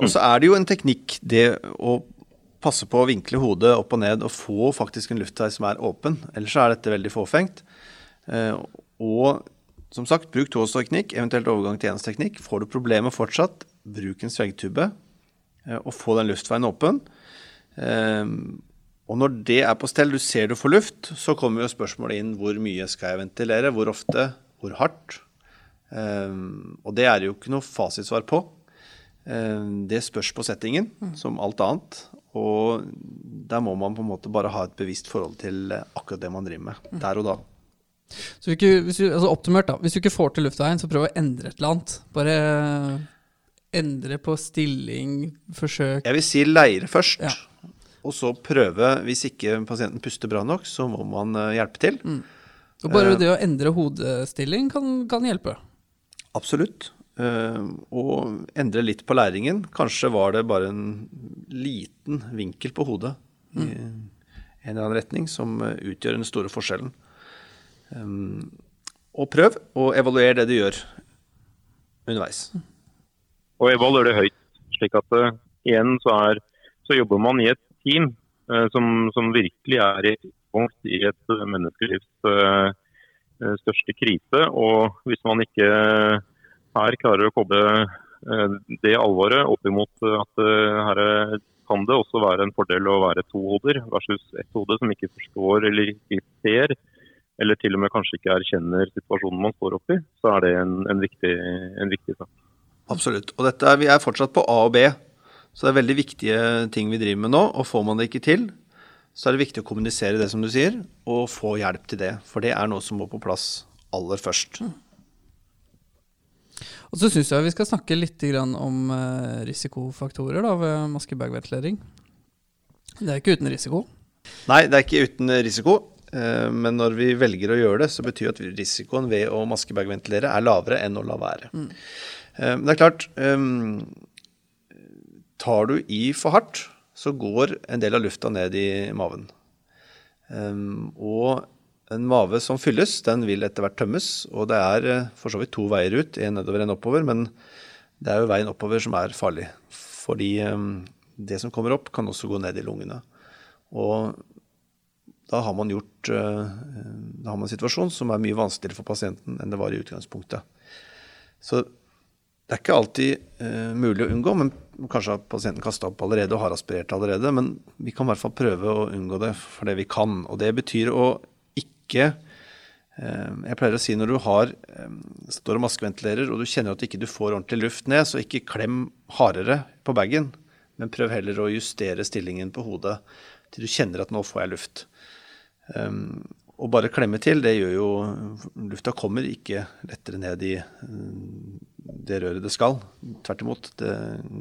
Og så er det jo en teknikk det å passe på å vinkle hodet opp og ned og få faktisk en luftvei som er åpen. Ellers er dette veldig fåfengt. Eh, og som sagt, bruk tohåndsteknikk, eventuelt overgang til enhåndsteknikk. Får du problemer fortsatt, bruk en svelgtube eh, og få den luftveien åpen. Eh, og når det er på stell, du ser du får luft, så kommer jo spørsmålet inn hvor mye skal jeg ventilere, hvor ofte, hvor hardt. Og det er jo ikke noe fasitsvar på. Det spørs på settingen, som alt annet. Og der må man på en måte bare ha et bevisst forhold til akkurat det man driver med, mm. der og da. Så ikke, hvis, du, altså opptimert da, hvis du ikke får til luftveien, så prøv å endre et eller annet. Bare endre på stilling, forsøk Jeg vil si leire først. Ja. Og så prøve, hvis ikke pasienten puster bra nok, så må man uh, hjelpe til. Mm. Og bare uh, det å endre hodestilling kan, kan hjelpe? Absolutt. Uh, og endre litt på læringen. Kanskje var det bare en liten vinkel på hodet mm. i en eller annen retning som uh, utgjør den store forskjellen. Um, og prøv å evaluere det du gjør underveis. Og evaluer det høyt, slik at uh, igjen så, er, så, jobber man i et team som, som, virkelig er i punkt i et menneskelivs største krise. Og hvis man ikke her klarer å koble eh, det alvoret opp imot at eh, her kan det også være en fordel å være to hoder versus ett hode som ikke forstår eller ikke ser, eller til og med kanskje ikke erkjenner situasjonen man står oppi, så er det en, en, viktig, en viktig sak. Absolutt. Og dette vi er fortsatt på A og B, så det er veldig viktige ting vi driver med nå. Og får man det ikke til, så er det viktig å kommunisere det som du sier, og få hjelp til det. For det er noe som må på plass aller først. Og så syns jeg vi skal snakke litt om eh, risikofaktorer da, ved maskebagventilering. Det er ikke uten risiko. Nei, det er ikke uten risiko. Eh, men når vi velger å gjøre det, så betyr det at risikoen ved å maskebagventilere er lavere enn å la være. Mm. Eh, det er klart Tar du i for hardt, så går en del av lufta ned i maven. Og en mave som fylles, den vil etter hvert tømmes. Og det er eh, for så vidt to veier ut, en nedover, en oppover. Men det er jo veien oppover som er farlig. Fordi um, det som kommer opp, kan også gå ned i lungene. Og da har man gjort uh, Da har man en situasjon som er mye vanskeligere for pasienten enn det var i utgangspunktet. Så det er ikke alltid mulig å unngå, men kanskje har pasienten kasta opp allerede og har aspirert allerede. Men vi kan i hvert fall prøve å unngå det for det vi kan. Og det betyr å ikke eh, jeg pleier å si når du har, eh, står og maskeventilerer og du kjenner at du ikke får ordentlig luft ned, så ikke klem hardere på bagen, men prøv heller å justere stillingen på hodet til du kjenner at nå får jeg luft. Å og bare klemme til, det gjør jo Lufta kommer ikke lettere ned i det røret det skal. Tvert imot, det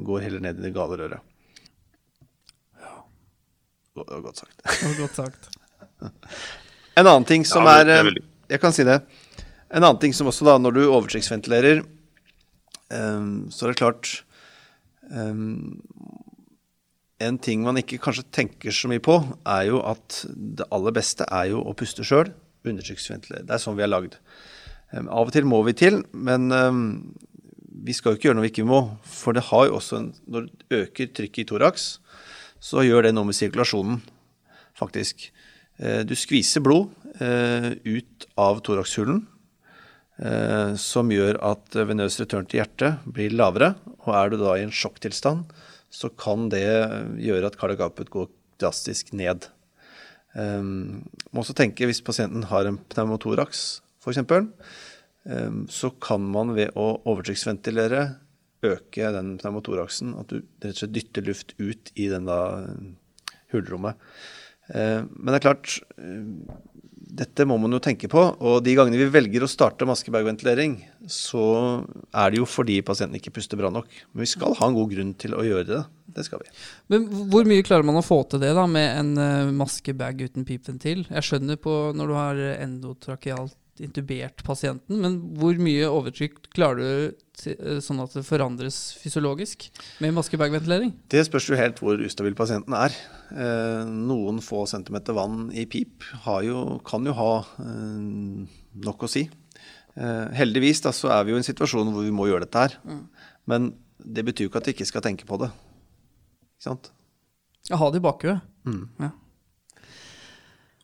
går heller ned i det gale røret. Ja. Godt sagt. Godt sagt. En annen ting som ja, er, er eh, Jeg kan si det. En annen ting som også, da, når du overtrekksventilerer, um, så er det klart um, En ting man ikke kanskje tenker så mye på, er jo at det aller beste er jo å puste sjøl. Undertrykksventilere. Det er sånn vi er lagd. Um, av og til må vi til, men vi skal jo ikke gjøre noe vi ikke må. For det har jo også en, Når det øker trykket i thorax, så gjør det noe med sirkulasjonen, faktisk. Eh, du skviser blod eh, ut av thoraxhulen, eh, som gjør at venøs return til hjertet blir lavere. Og er du da i en sjokktilstand, så kan det gjøre at kardiogapet går drastisk ned. Um, må også tenke hvis pasienten har en pneumotoraks, f.eks., um, så kan man ved å overtrykksventilere øke den pneumotoraksen, at du rett og slett dytter luft ut i den da hulrommet. Eh, men det er klart, eh, dette må man jo tenke på. Og de gangene vi velger å starte maskebergventilering, så er det jo fordi pasienten ikke puster bra nok. Men vi skal ha en god grunn til å gjøre det. Det skal vi. Men hvor mye klarer man å få til det da med en uh, maskebag uten pipventil? Jeg skjønner på når du har endotrakealt intubert pasienten, men hvor mye overtrykk klarer du eh, sånn at det forandres fysiologisk med maskebagventilering? Det spørs jo helt hvor ustabil pasienten er. Eh, noen få centimeter vann i pip jo, kan jo ha eh, nok å si. Eh, heldigvis da, så er vi jo i en situasjon hvor vi må gjøre dette her. Mm. Men det betyr jo ikke at vi ikke skal tenke på det. Ikke sant? Ja, ha det i bakhuet. Mm. Ja.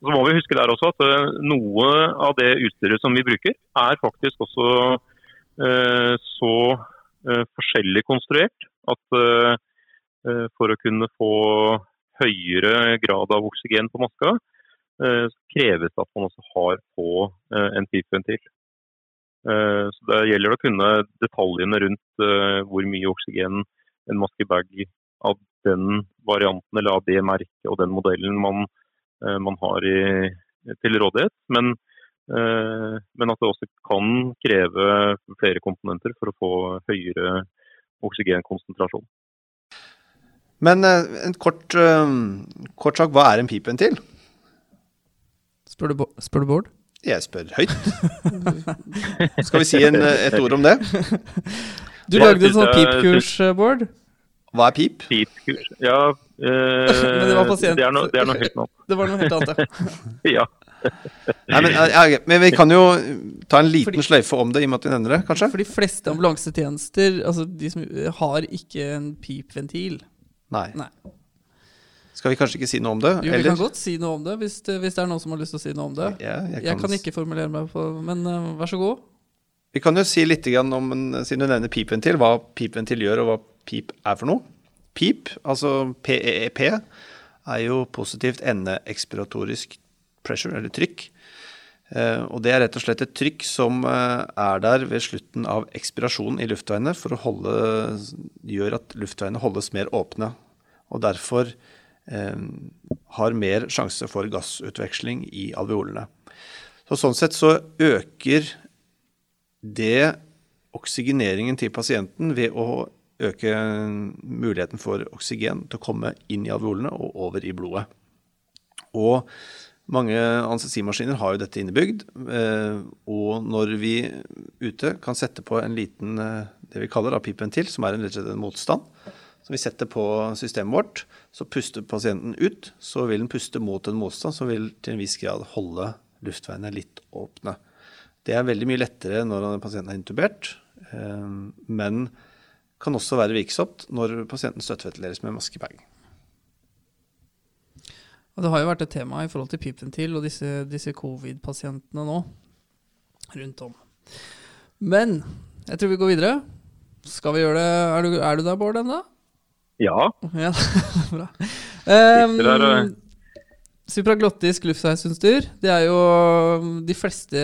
Så må vi huske der også at eh, noe av det utstyret som vi bruker, er faktisk også eh, så eh, forskjellig konstruert at eh, eh, for å kunne få høyere grad av oksygen på maska, eh, kreves det at man også har på en pipventil. Så Det gjelder å kunne detaljene rundt hvor mye oksygen en maskebag av den varianten eller av det merket og den modellen man Eh, man har i, til rådighet. Men, eh, men, at det også kan kreve flere komponenter for å få høyere oksygenkonsentrasjon. Men eh, en kort, kort sak, hva er en pipventil? Spør du, spør du Bård? Jeg spør høyt. Skal vi si en, et ord om det? Du lagde et sånt pipkurs, Bård? Hva er pip? Pipkurs, ja. øh, men det var. Det er, no, det er noe helt annet. det var noe helt annet, ja. Nei, men, ja, men, vi kan jo ta en liten Fordi, sløyfe om det, i og med at vi nevner det, kanskje? For de fleste ambulansetjenester altså de som har ikke en pipventil. Nei. Nei. Skal vi kanskje ikke si noe om det? Jo, vi kan godt si noe om det, hvis det, hvis det, er noen som har lyst til å si noe om det. Ja, jeg, kan... jeg, kan... ikke formulere meg på Men uh, vær så god. Vi kan jo si litt om, siden du nevner pipventil, hva pipventil gjør, og hva pip er for noe. Pip, altså PEEP, e er jo positivt endeekspiratorisk pressure, eller trykk. Eh, og det er rett og slett et trykk som eh, er der ved slutten av ekspirasjonen i luftveiene for å holde, gjør at luftveiene holdes mer åpne. Og derfor eh, har mer sjanse for gassutveksling i alveolene. Så sånn sett så øker det oksygeneringen til pasienten ved å øke muligheten for oksygen til å komme inn i alveolene og over i blodet. Og mange anestesimaskiner har jo dette innebygd. Eh, og når vi ute kan sette på en liten eh, det vi kaller pipventil, som er en, en motstand, som vi setter på systemet vårt, så puster pasienten ut. Så vil den puste mot en motstand som vil til en viss grad holde luftveiene litt åpne. Det er veldig mye lettere når pasienten er intubert, eh, men kan også være virksomt når pasienten støtteventileres med maskebag. Og Det har jo vært et tema i forhold til pipventil og disse, disse covid-pasientene nå rundt om. Men jeg tror vi går videre. Skal vi gjøre det Er du, er du der, Bård, ennå? Ja. ja. Bra. Um, Supraglottisk luftveisutstyr, det er jo De fleste,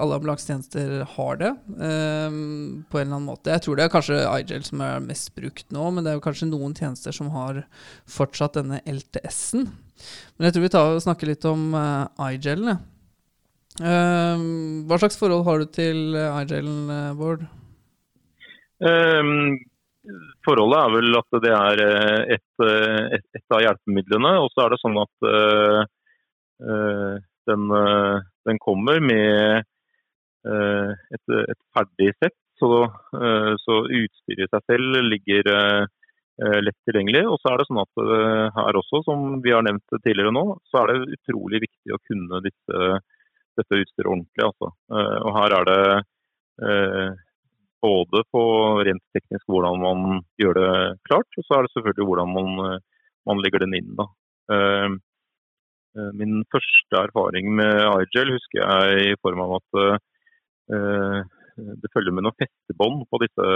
alle ambulansetjenester har det um, på en eller annen måte. Jeg tror det er kanskje iGel som er mest brukt nå, men det er jo kanskje noen tjenester som har fortsatt denne LTS-en. Men jeg tror vi tar snakker litt om uh, iGelen. Uh, hva slags forhold har du til uh, iGelen, uh, Bård? Um, Forholdet er vel at det er eh, et, eh, et, et av hjelpemidlene. Og så er det sånn at den, den, kommer med et, et, ferdig sett. Så, så, utstyret i seg selv ligger lett tilgjengelig. Og så er det sånn at her også, som vi har nevnt tidligere nå, så er det utrolig viktig å kunne disse, dette utstyret ordentlig. Altså. og her er det både på rent teknisk hvordan man gjør det klart, og så er det selvfølgelig hvordan man, eh, man legger den inn. Da. Eh, eh, min første erfaring med iGel husker jeg i form av at det følger med noen festebånd på disse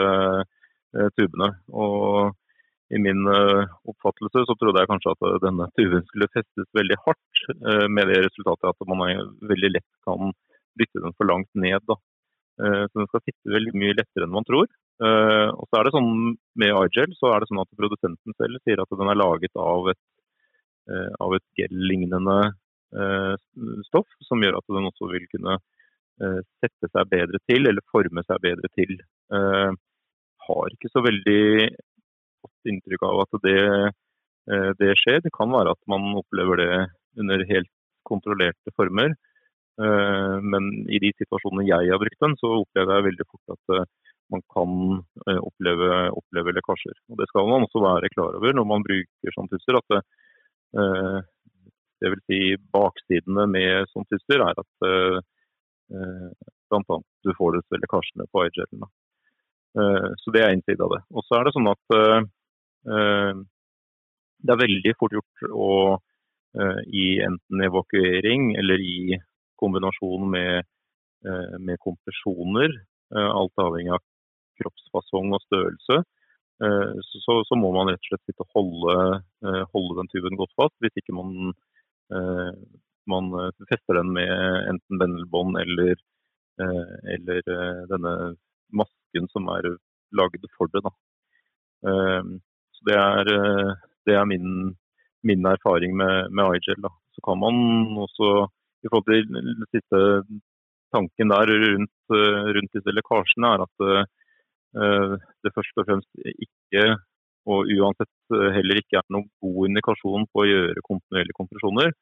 tubene. Og i min oppfattelse så trodde jeg kanskje at denne tuven skulle festes veldig hardt, med det resultatet at man veldig lett kan dytte den for langt ned. Da. Eh, så den skal sitte veldig mye lettere enn man tror. Eh, og så er det sånn Med iGel så er det sånn at produsenten selv sier at den er laget av et, eh, av et gel-lignende stoff, som gjør at den også vil kunne sette seg bedre til, eller forme seg bedre til. Har ikke så veldig godt inntrykk av at det, det skjer. Det kan være at man opplever det under helt kontrollerte former. Eh, men i de situasjonene jeg har brukt den, så opplever jeg veldig fort at eh, man kan eh, oppleve, oppleve lekkasjer. Og Det skal man også være klar over når man bruker sånt utstyr. at det, det vil si Baksidene med sånt utstyr er at bl.a. du får disse lekkasjene på iGelen. Så det er en side av det. Og så er det sånn at det er veldig fort gjort å i enten evakuering eller i kombinasjon med, eh, med kompresjoner, eh, alt avhengig av kroppsfasong og størrelse, eh, så, så, må man rett og slett sitte og holde, holde den tuben godt fast. Hvis ikke man, man fester den med enten bendelbånd eller, eller denne masken som er lagd for det. Da. Så det er, det er min, min, erfaring med, med iGel. Da. Så kan man også i forhold til den siste tanken der rundt, eh, rundt disse lekkasjene, er at uh, det først og fremst ikke, og uansett eh, heller ikke er noen god indikasjon på å gjøre kontinuerlige kompresjoner.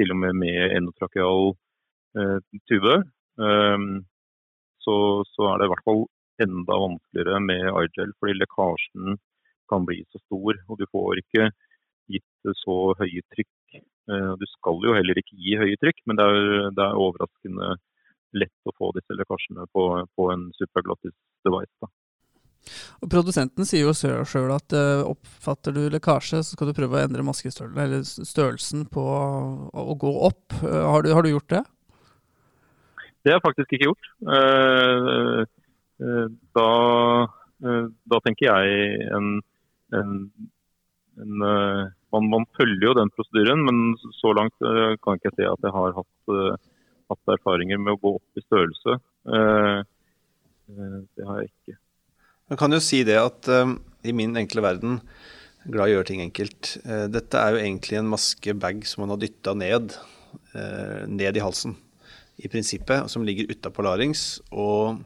Til og med med endotrakeal tube. tube. Så, så, er det i hvert fall enda vanskeligere med iGel, fordi lekkasjen kan bli så stor. Og du får ikke gitt så høye trykk Eh, du skal jo heller ikke gi høye trykk, men det er, det er overraskende lett å få disse lekkasjene på, på en superglattis device. Da. Og Produsenten sier jo sjøl at uh, oppfatter du lekkasje, så skal du prøve å endre maskestørrelsen, eller størrelsen på å gå opp. Uh, har, du, har, du, gjort det? Det har jeg faktisk ikke gjort. Eh, eh, Da, eh, da tenker jeg en, en, en man, man følger jo den prosedyren, men så langt kan jeg ikke se at jeg har hatt, hatt erfaringer med å gå opp i størrelse. Det har jeg ikke. Man kan jo si det at i min enkle verden, glad i å gjøre ting enkelt, dette er jo egentlig en maskebag som man har dytta ned, ned i halsen, i prinsippet, som ligger utapå larings. Og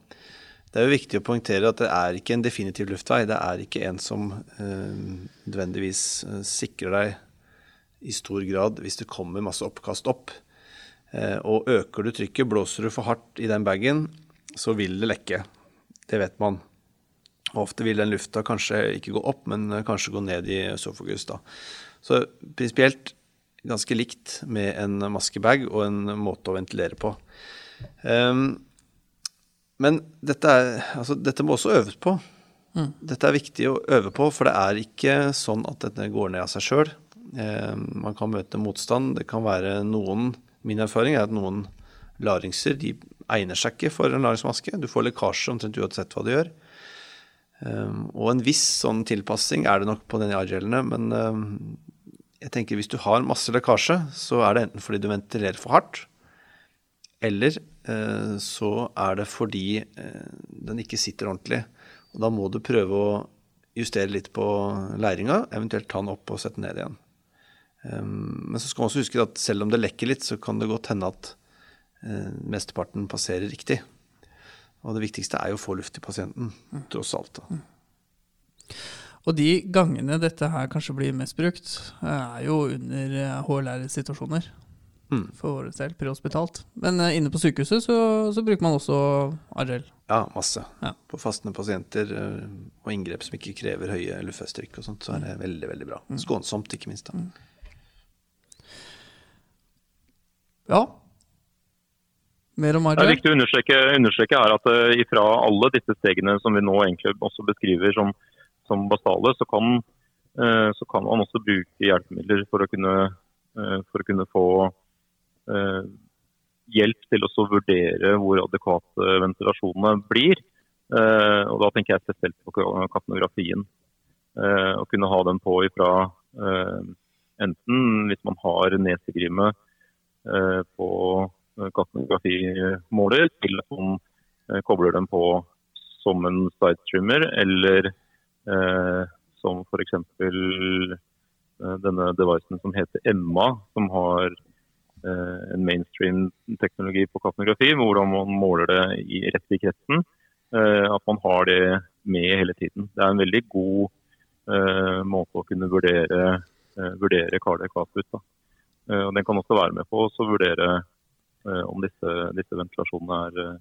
det er jo viktig å poengtere at det er ikke en definitiv luftvei. Det er ikke en som eh, nødvendigvis eh, sikrer deg i stor grad hvis det kommer masse oppkast opp. Eh, og øker du trykket, blåser du for hardt i den bagen, så vil det lekke. Det vet man. Og Ofte vil den lufta kanskje ikke gå opp, men kanskje gå ned i øsofagus. da. Så prinsipielt ganske likt med en maskebag og en måte å ventilere på. Ehm, men dette, er, altså, dette må også øves på. Dette er viktig å øve på, for det er ikke sånn at dette går ned av seg sjøl. man kan møte motstand. Det kan være noen Min erfaring er at noen laringser de egner seg ikke for en laringsmaske. Du får lekkasje omtrent uansett hva du gjør. Um, og en viss sånn tilpassing er det nok på denne argelene, men um, jeg tenker hvis du har masse lekkasje, så er det enten fordi du ventilerer for hardt, eller eh, så er det fordi eh, den ikke sitter ordentlig. Og da må du prøve å justere litt på læringa, eventuelt ta den opp og sette den ned igjen. Um, men så skal man også huske at selv om det lekker litt, så kan det godt hende at eh, mesteparten passerer riktig. Og det viktigste er jo å få luft til pasienten, tross alt. Og de gangene dette her kanskje blir mest brukt, er jo under HLR-situasjoner. Mm. For del, prehospitalt. Men eh, inne på sykehuset så, så bruker man også Argel. Ja, masse. Ja. På fastende pasienter eh, og inngrep som ikke krever høye luftfesttrykk og sånt, så er det veldig, veldig bra. Skånsomt, ikke minst. da. Ja. Mer om Det er viktig å understreke, understreke her at uh, ifra alle disse stegene som vi nå egentlig også beskriver som, som basale, så kan, eh, så kan man også bruke hjelpemidler for å kunne, for å kunne få hjelp til å vurdere hvor adekvate ventilasjonene blir. Eh, og Da tenker jeg spesielt på kapnografien. Eh, å kunne ha den på ifra eh, enten hvis man har nesegrimme eh, på eh, kapnografimåler, til at man eh, kobler den på som en sidetrimmer, eller eh, som f.eks. Eh, denne devicen som heter Emma, som har eh, en mainstream teknologi på kapnografi, hvordan man måler det i, rett i kretsen. Eh, at man har det med hele tiden. Det er en veldig god eh, måte å kunne vurdere, eh, vurdere. Da. Eh, og den kan også være med på å vurdere eh, om disse, disse ventilasjonene er, eh,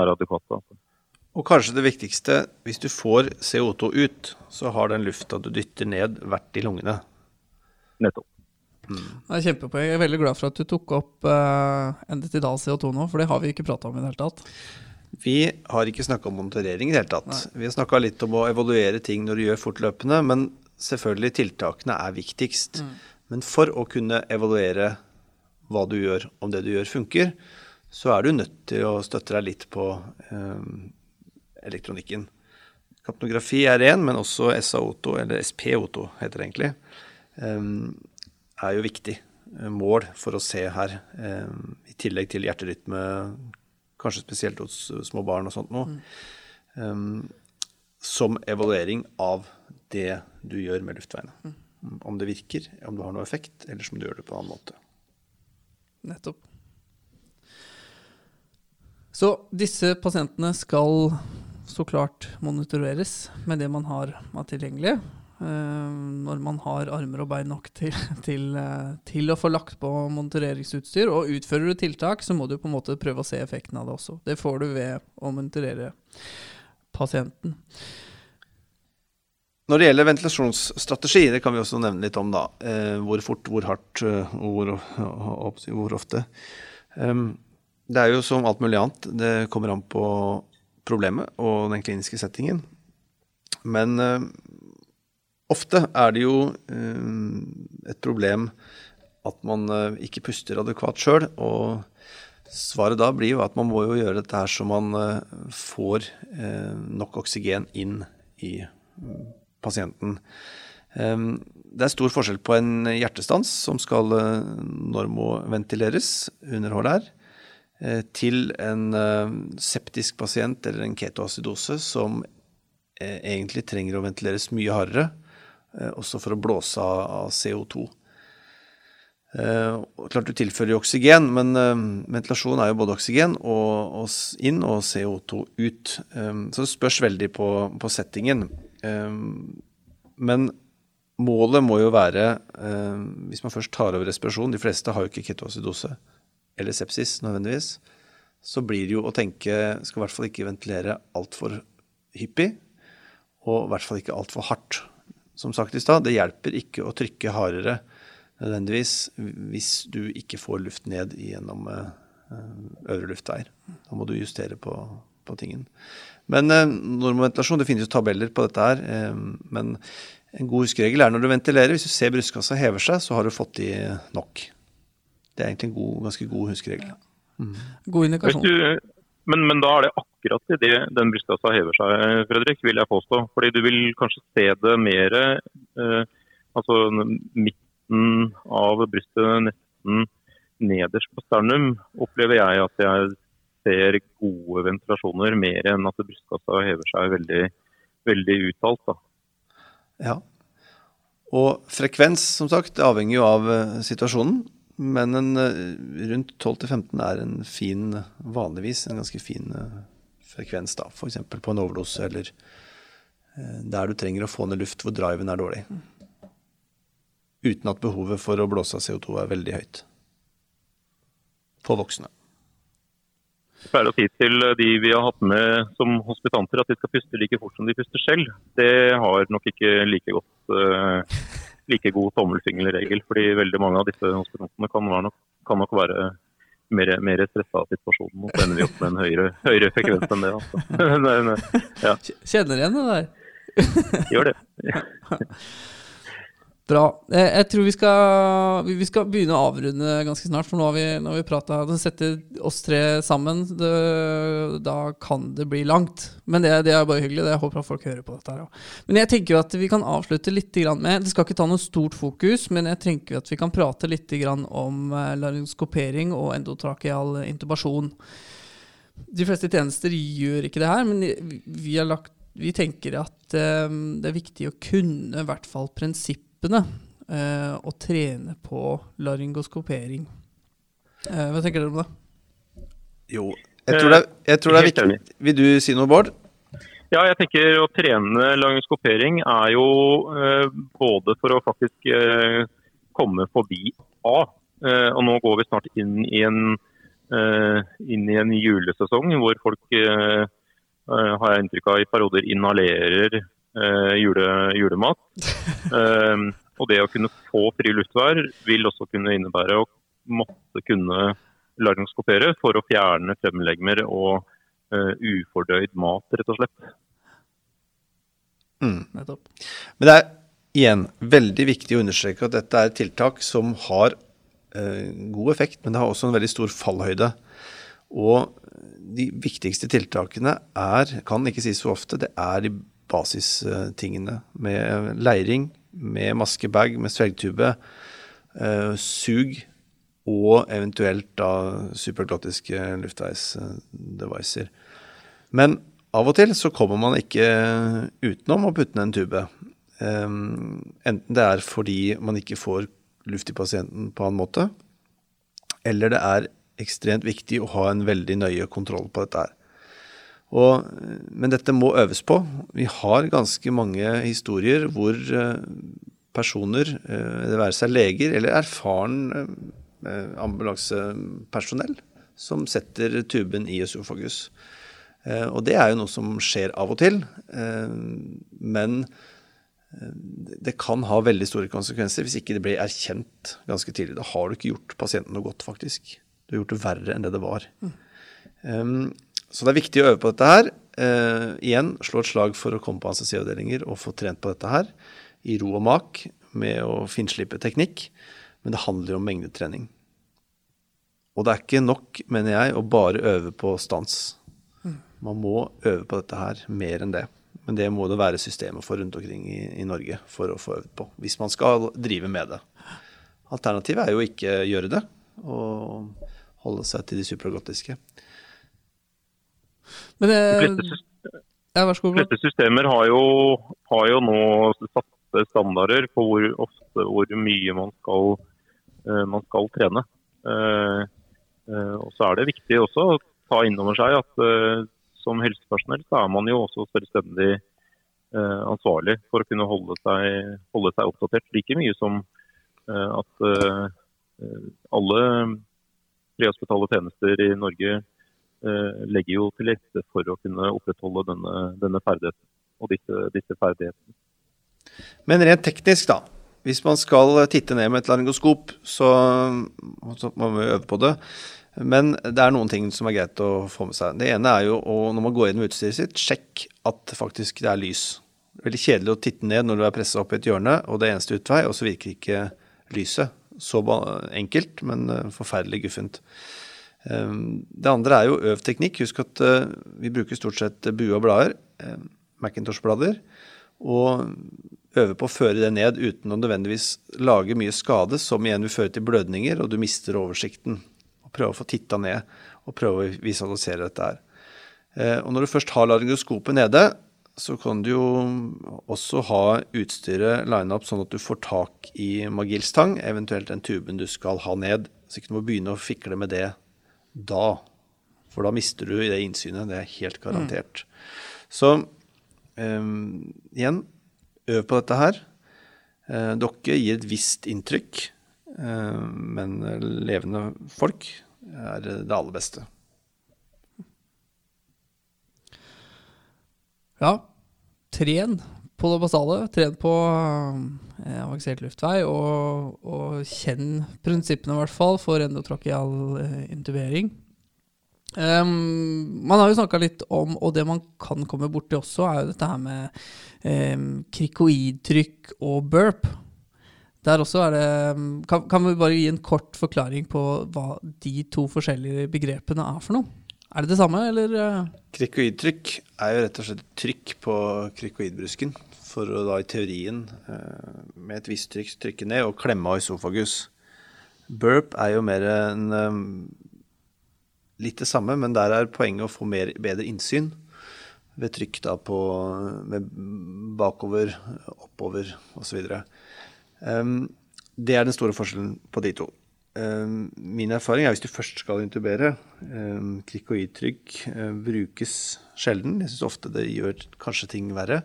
er adekvate. Altså. Og kanskje det viktigste, hvis du får CO2 ut, så har den lufta du dytter ned, vært i lungene. Nettopp. Det er kjempepoeng. Jeg er veldig glad for at du tok opp uh, endetidal CO2 nå, for det har vi ikke prata om i det hele tatt. Vi har ikke snakka om monitorering i det hele tatt. Vi har snakka litt om å evaluere ting når du gjør fortløpende, men selvfølgelig tiltakene er viktigst. Men for å kunne evaluere hva du gjør, om det du gjør funker, så er du nødt til å støtte deg litt på eh, elektronikken. Kapnografi er én, men også SA-OTO, eller SP-OTO heter det egentlig, eh, er jo viktig eh, mål for å se her. eh, I tillegg til hjerterytme, kanskje spesielt hos små barn og sånt noe. Um, som evaluering av det du gjør med luftveiene. Om det virker, om det har noe effekt, eller som du gjør det på en annen måte. Nettopp. Så disse pasientene skal så klart monitoreres med det man har av tilgjengelig. Eh, når man har armer og bein nok til, til, eh, til å få lagt på monitoreringsutstyr. Og utfører du tiltak, så må du på en måte prøve å se effekten av det også. Det får du ved å monitorere pasienten. Når det gjelder ventilasjonsstrategi, det kan vi også nevne litt om, da. Eh, hvor fort, hvor hardt hvor, hvor ofte. Det er jo som alt mulig annet, det kommer an på problemet og den kliniske settingen. Men ofte er det jo eh, et problem at man eh, ikke puster adekvat sjøl. Og Svaret da blir jo at man må jo gjøre dette her så man eh, får nok oksygen inn i mm, pasienten. Ehm, det er stor forskjell på en hjertestans som skal normoventileres under HLR, til en septisk pasient eller en ketoacidose som egentlig trenger å ventileres mye hardere, også for å blåse av CO2. Uh, klart du tilfører jo oksygen, men uh, ventilasjon er jo både oksygen og, og inn og CO2 ut. Så det spørs veldig på, på settingen. Men målet må jo være, hvis man først tar over respirasjon De fleste har jo ikke ketoacidose eller sepsis nødvendigvis. Så blir det jo å tenke Skal i hvert fall ikke ventilere altfor hyppig, og i hvert fall ikke altfor hardt. Som sagt i stad, det hjelper ikke å trykke hardere nødvendigvis hvis du ikke får luft ned gjennom eh, øvre luftveier. Da må du justere på, på tingen. Men eh, normoventilasjon, det finnes jo tabeller på dette her. Eh, men en god huskeregel er når du ventilerer, hvis du ser brystkassa hever seg, så har du fått i nok. Det er egentlig en god, ganske god huskeregel. Mm. God indikasjon. Men, men, da er det akkurat idet den brystkassa hever seg, Fredrik, vil jeg påstå. Fordi du vil kanskje se det mer eh, altså midten av brystet, nesten nederst på sternum, opplever jeg at jeg ser gode ventilasjoner, mer enn at brystkassa hever seg veldig, veldig uttalt. Da. Ja. Og frekvens, som sagt, avhenger jo av uh, situasjonen. Men en, uh, rundt 12-15 er en fin, vanligvis en ganske fin uh, frekvens, da. F.eks. på en overdose eller der du trenger å få ned luft hvor driven er dårlig. Uten at behovet for å blåse av CO2 er veldig høyt. For voksne. Jeg pleier å si til de vi har hatt med som hospitanter at de skal puste like fort som de puster selv. Det har nok ikke like, godt, uh, like god tommelfingerregel. fordi veldig mange av disse hospitantene kan, nok, kan nok være mer, mer stressa av situasjonen. Så ender vi opp med en høyere, høyere frekvens enn det. Altså. ja. Kjenner igjen det der? Gjør det. Bra. Eh, jeg tror vi skal, vi skal begynne å avrunde ganske snart, for nå har vi, nå har vi prata Setter oss tre sammen, det, da kan det bli langt. Men det, det, er bare hyggelig. Det jeg håper at folk hører på dette. her Men jeg tenker at vi kan avslutte litt med Det skal ikke ta noe stort fokus, men jeg tenker at vi kan prate litt om eh, laryngoskopering og endotrakeal intubasjon. De fleste tjenester gjør ikke det her, men vi, lagt, vi tenker at um, det er viktig å kunne i hvert fall prinsippet prinsippene eh, å trene på laryngoskopering. Eh, hva tenker dere om det? Jo, jeg tror det, er, jeg tror det er viktig. Vil du si noe, Bård? Ja, jeg tenker Å trene laryngoskopering er jo eh, både for å faktisk eh, komme forbi A. Eh, og nå går vi snart inn i en, eh, inn i en julesesong hvor folk har jeg inntrykk av i perioder inhalerer jule, julemat. Eh, og det å kunne få fri luftvær vil også kunne innebære å måtte kunne lagringskopiere for å fjerne fremlegmer og eh, ufordøyd mat, rett og slett. Mm. Men det er igjen veldig viktig å understreke at dette er et tiltak som har eh, god effekt, men det har også en veldig stor fallhøyde. Og de viktigste tiltakene er, kan ikke sies så ofte, det er de basistingene. Med leiring, med maskebag, med svelgtube, eh, sug og eventuelt da superglottiske luftveisdevicer. Men av og til så kommer man ikke utenom å putte ned en tube. Enten det er fordi man ikke får luft i pasienten på annen måte, eller det er ekstremt viktig å ha en veldig nøye kontroll på dette her. Og, men dette må øves på. Vi har ganske mange historier hvor eh, personer, eh, det være seg leger eller erfaren eh, ambulansepersonell, som setter tuben i øsofagus. Og det er jo noe som skjer av og til. Men det kan ha veldig store konsekvenser hvis ikke det blir erkjent ganske tidlig. Da har du ikke gjort pasienten noe godt, faktisk. Du har gjort det verre enn det det var. Mm. Så det er viktig å øve på dette her. Eh, igjen, slå et slag for å komme på anestesiavdelinger og få trent på dette her i ro og mak med å finslippe teknikk. Men det handler jo om mengdetrening. Og det er ikke nok, mener jeg, å bare øve på stans. Man må øve på dette her mer enn det. Men det må det være systemer for rundt omkring i, i Norge for å få øvd på. Hvis man skal drive med det. Alternativet er jo ikke gjøre det, og holde seg til de supraglottiske. Men det De fleste, sys- Ja, vær så de fleste systemer har jo, har jo nå satte standarder på hvor ofte hvor mye man skal, eh, man skal trene. Eh, eh, og så er det viktig også å ta inn over seg at eh, som helsepersonell så er man jo også selvstendig eh, ansvarlig for å kunne holde seg, holde seg oppdatert. Like mye som eh, at eh, eh, alle prehospitale tjenester i Norge eh, legger jo til rette for å kunne opprettholde denne, denne ferdigheten og disse, disse ferdighetene. Men rent teknisk, da. Hvis man skal titte ned med et laryngoskop, så, så må man øve på det. Men det er noen ting som er greit å få med seg. Det ene er jo å, når man går inn med utstyret sitt, sjekk at faktisk det er lys. Veldig kjedelig å titte ned når du er pressa opp i et hjørne, og det er eneste utvei, og så virker ikke lyset. Så enkelt, men eh, forferdelig guffent. Um, Det andre er jo øv teknikk. Husk at eh, vi bruker stort sett bue og blader, eh, Macintosh-blader, og øve på å føre det ned uten å nødvendigvis lage mye skade, som igjen vil føre til blødninger, og du mister oversikten. Og prøve å få titta ned og prøve å visualisere dette her. Eh, Og når du først har laryngoskopet nede, så kan du jo også ha utstyret line up sånn at du får tak i magilstang, eventuelt den tuben du skal ha ned. Så ikke du må begynne å fikle med det da. For da mister du det innsynet. Det er helt garantert. Så um, igjen, øv på dette her. Uh, dere gir et visst inntrykk, uh, men levende folk er det aller beste. Ja, tren det basale. Tren på eh, avansert luftvei, og, og kjenn prinsippene, i hvert fall, for endotrakeal eh, intubering. Um, man har jo snakka litt om, og det man kan komme borti også, er jo dette her med um, krikoidtrykk og burp. Der også er det kan, kan vi bare gi en kort forklaring på hva de to forskjellige begrepene er for noe? Er det det samme, eller? eh? Krikoidtrykk er jo rett og slett trykk på krikoidbrusken, for å da i teorien eh, med et visst trykk trykke ned og klemme av isofagus. Burp er jo mer en eh, litt det samme, men der er poenget å få mer, bedre innsyn ved trykk da på med bakover, oppover osv. Um, det er den store forskjellen på de to. Um, min erfaring er hvis du først skal intubere, um, krikoidtrykk uh, brukes sjelden. Jeg syns ofte det gjør kanskje ting verre.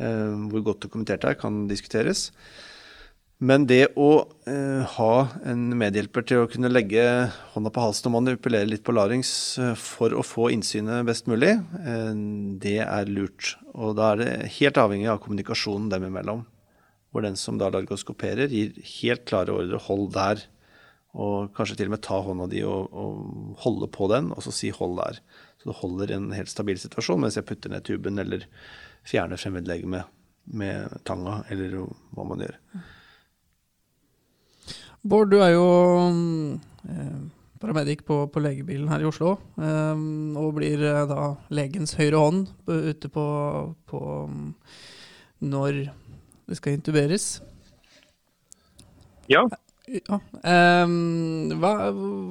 Um, hvor godt dokumentert det er, kan diskuteres. Men det å eh, ha en medhjelper til å kunne legge hånda på halsen og manipulere litt på larynx eh, for å få innsynet best mulig, eh, det er lurt. Og da er det helt avhengig av kommunikasjonen dem imellom. Hvor den som da largoskoperer, gir helt klare ordre 'hold der'. Og kanskje til og med ta hånda di og, og holde på den, og så si 'hold der'. Så du holder en helt stabil situasjon mens jeg putter ned tuben eller fjerner fremmedlegemet med tanga, eller hva man gjør. Bård, du er jo eh, paramedic på, på legebilen her i Oslo. eh, og blir eh, da legens høyre hånd på- ute på, på mm, når det skal intuberes. Ja, Ja. eh, hva,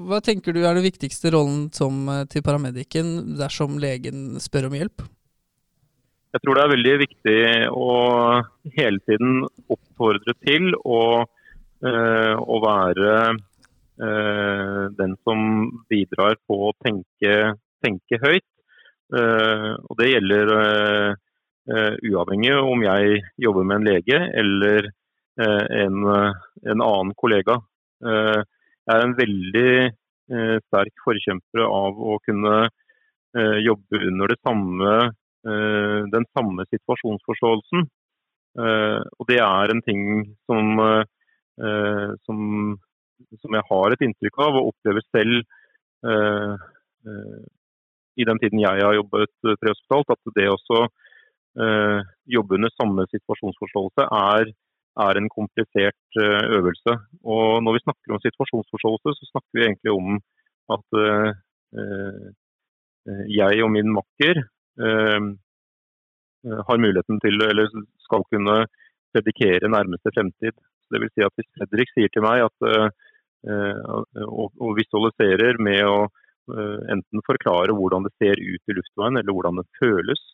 hva tenker du er den viktigste rollen som, eh, til paramedicen dersom legen spør om hjelp? Jeg tror det er veldig viktig å hele tiden oppfordre til å, øh, å være øh, den som bidrar på å tenke, tenke høyt. Uh, og det gjelder uh, uh, uavhengig om jeg jobber med en lege eller en, en annen kollega. Jeg er en veldig sterk forkjemper av å kunne jobbe under det samme den samme situasjonsforståelsen. Eh, og det er en ting som, eh, som, som jeg har et inntrykk av og opplever selv eh, eh, i den tiden jeg har jobbet prehospitalt, at det også eh, jobbe under samme situasjonsforståelse er er en komplisert øvelse. Og når vi snakker om situasjonsforståelse, så snakker vi egentlig om at jeg og min makker har muligheten til, eller skal kunne predikere nærmeste fremtid. Det vil si at Hvis Fredrik sier til meg at, og visualiserer med å enten forklare hvordan det ser ut i luftveien, eller hvordan det føles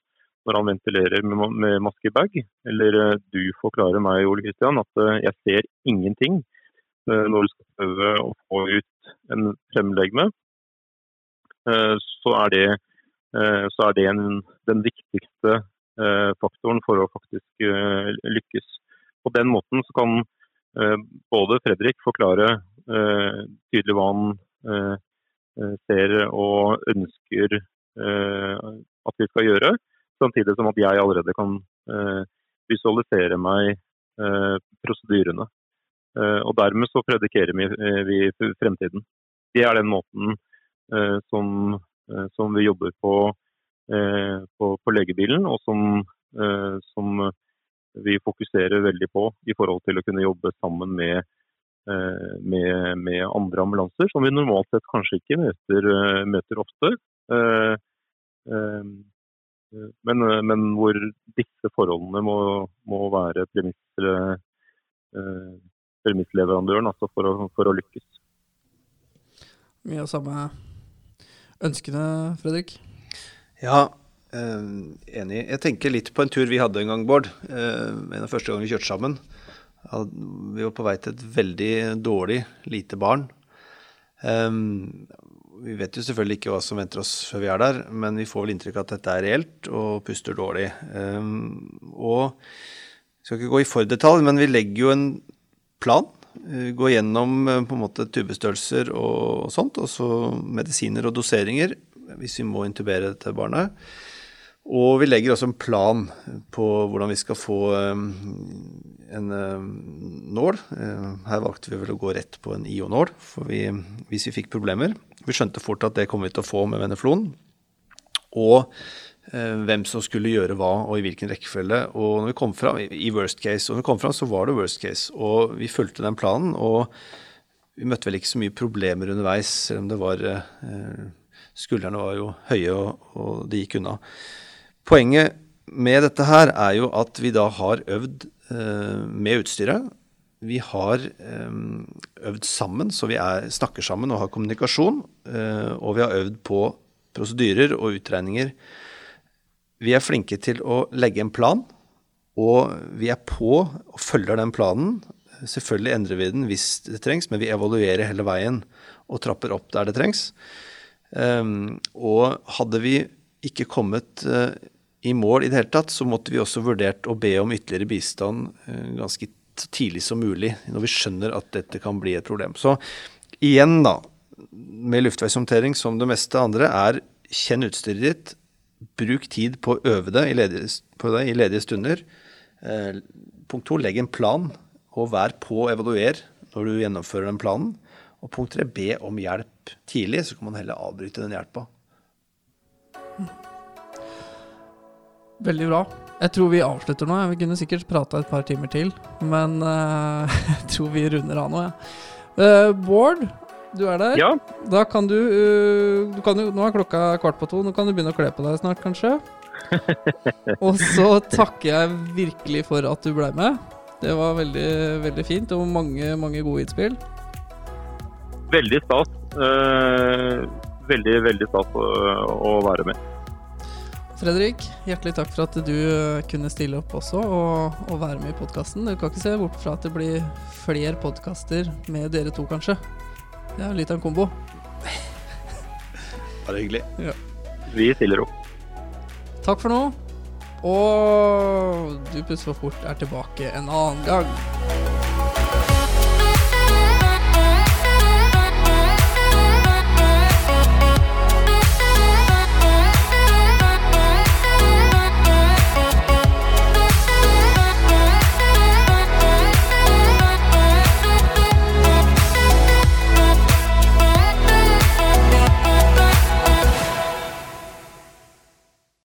når han ventilerer med, med maskebag. Eller eh, du forklarer meg Ole Kristian, at eh, jeg ser ingenting eh, når du skal prøve å få ut en fremlegme. Så er det, så er det en, den viktigste faktoren for å faktisk lykkes. På den måten så kan både Fredrik forklare tydelig hva han ser og ønsker at vi skal gjøre. Samtidig som at jeg allerede kan eh, visualisere meg eh, prosedyrene. Eh, og dermed så predikerer vi, fremtiden. Det er den måten som, som, vi jobber på, på, på legebilen, og som, som, vi fokuserer veldig på i forhold til å kunne jobbe sammen med, med, med andre ambulanser, som vi normalt sett kanskje ikke møter, møter ofte. Men, eh, men, hvor disse forholdene må, må være eh, premissleverandøren altså for, å, for, å, lykkes. Mye av samme ønskene, Fredrik? Ja, eh, enig. Jeg tenker litt på en tur vi hadde en gang, Bård. Eh, en av første gangene vi kjørte sammen. Vi var på vei til et veldig dårlig, lite barn. Um, vi vet jo selvfølgelig ikke hva som venter oss før vi er der, men vi får vel inntrykk av at dette er reelt og puster dårlig. Og jeg skal ikke gå i for detalj, men vi legger jo en plan. Uh, går gjennom uh, på en måte tubestørrelser og, sånt, og så medisiner og doseringer hvis vi må intubere dette barnet. Og vi legger også en plan på hvordan vi skal få um, en nål. Her valgte vi vel å gå rett på en IO-nål, hvis vi fikk problemer. Vi skjønte fort at det kom vi til å få med Veneflon. Og eh, hvem som skulle gjøre hva, og i hvilken rekkefølge. Og når vi kom fram, i worst case, og når vi kom fram, så var det worst case. Og vi fulgte den planen. og vi møtte vel ikke så mye problemer underveis, selv om det var eh, Skuldrene var jo høye, og, og det gikk unna. Poenget med dette her er jo at vi da har øvd eh, med utstyret vi har øvd sammen, så vi er, snakker sammen og har kommunikasjon. Og vi har øvd på prosedyrer og utregninger. Vi er flinke til å legge en plan, og vi er på og følger den planen. Selvfølgelig endrer vi den hvis det trengs, men vi evaluerer hele veien og trapper opp der det trengs. Um, og hadde vi ikke kommet uh, i mål i det hele tatt, så måtte vi også vurdert å be om ytterligere bistand uh, ganske tidlig som mulig, når vi skjønner at dette kan bli et problem. Så igjen, da, med luftveishåndtering som det meste andre, er kjenn utstyret ditt. Bruk tid på å øve det i ledige, det i ledige stunder. Eh, punkt to, legg en plan, og vær på å evaluere når du gjennomfører den planen. Og punkt tre, be om hjelp tidlig, så kan man heller avbryte den hjelpa. Veldig bra. Jeg tror vi avslutter nå. Vi kunne sikkert prata et par timer til, men uh, jeg tror vi runder av nå. Ja. Uh, Bård, du er der. Ja. Da kan du, uh, du kan jo, Nå er klokka kvart på to. Nå kan du begynne å kle på deg snart, kanskje. og så takker jeg virkelig for at du ble med. Det var veldig, veldig fint, og mange, mange gode innspill. Veldig stas. veldig, veldig stas å, være med. Fredrik, hjertelig takk for at du eh, kunne stille opp også og, og være med i podkasten. Du kan ikke se bort fra at det blir flere podkaster med dere to, kanskje. Det er jo litt av en kombo. Bare hyggelig. Ja. Vi stiller opp. Takk for nå. Og Du plutselig for fort er tilbake en annen gang.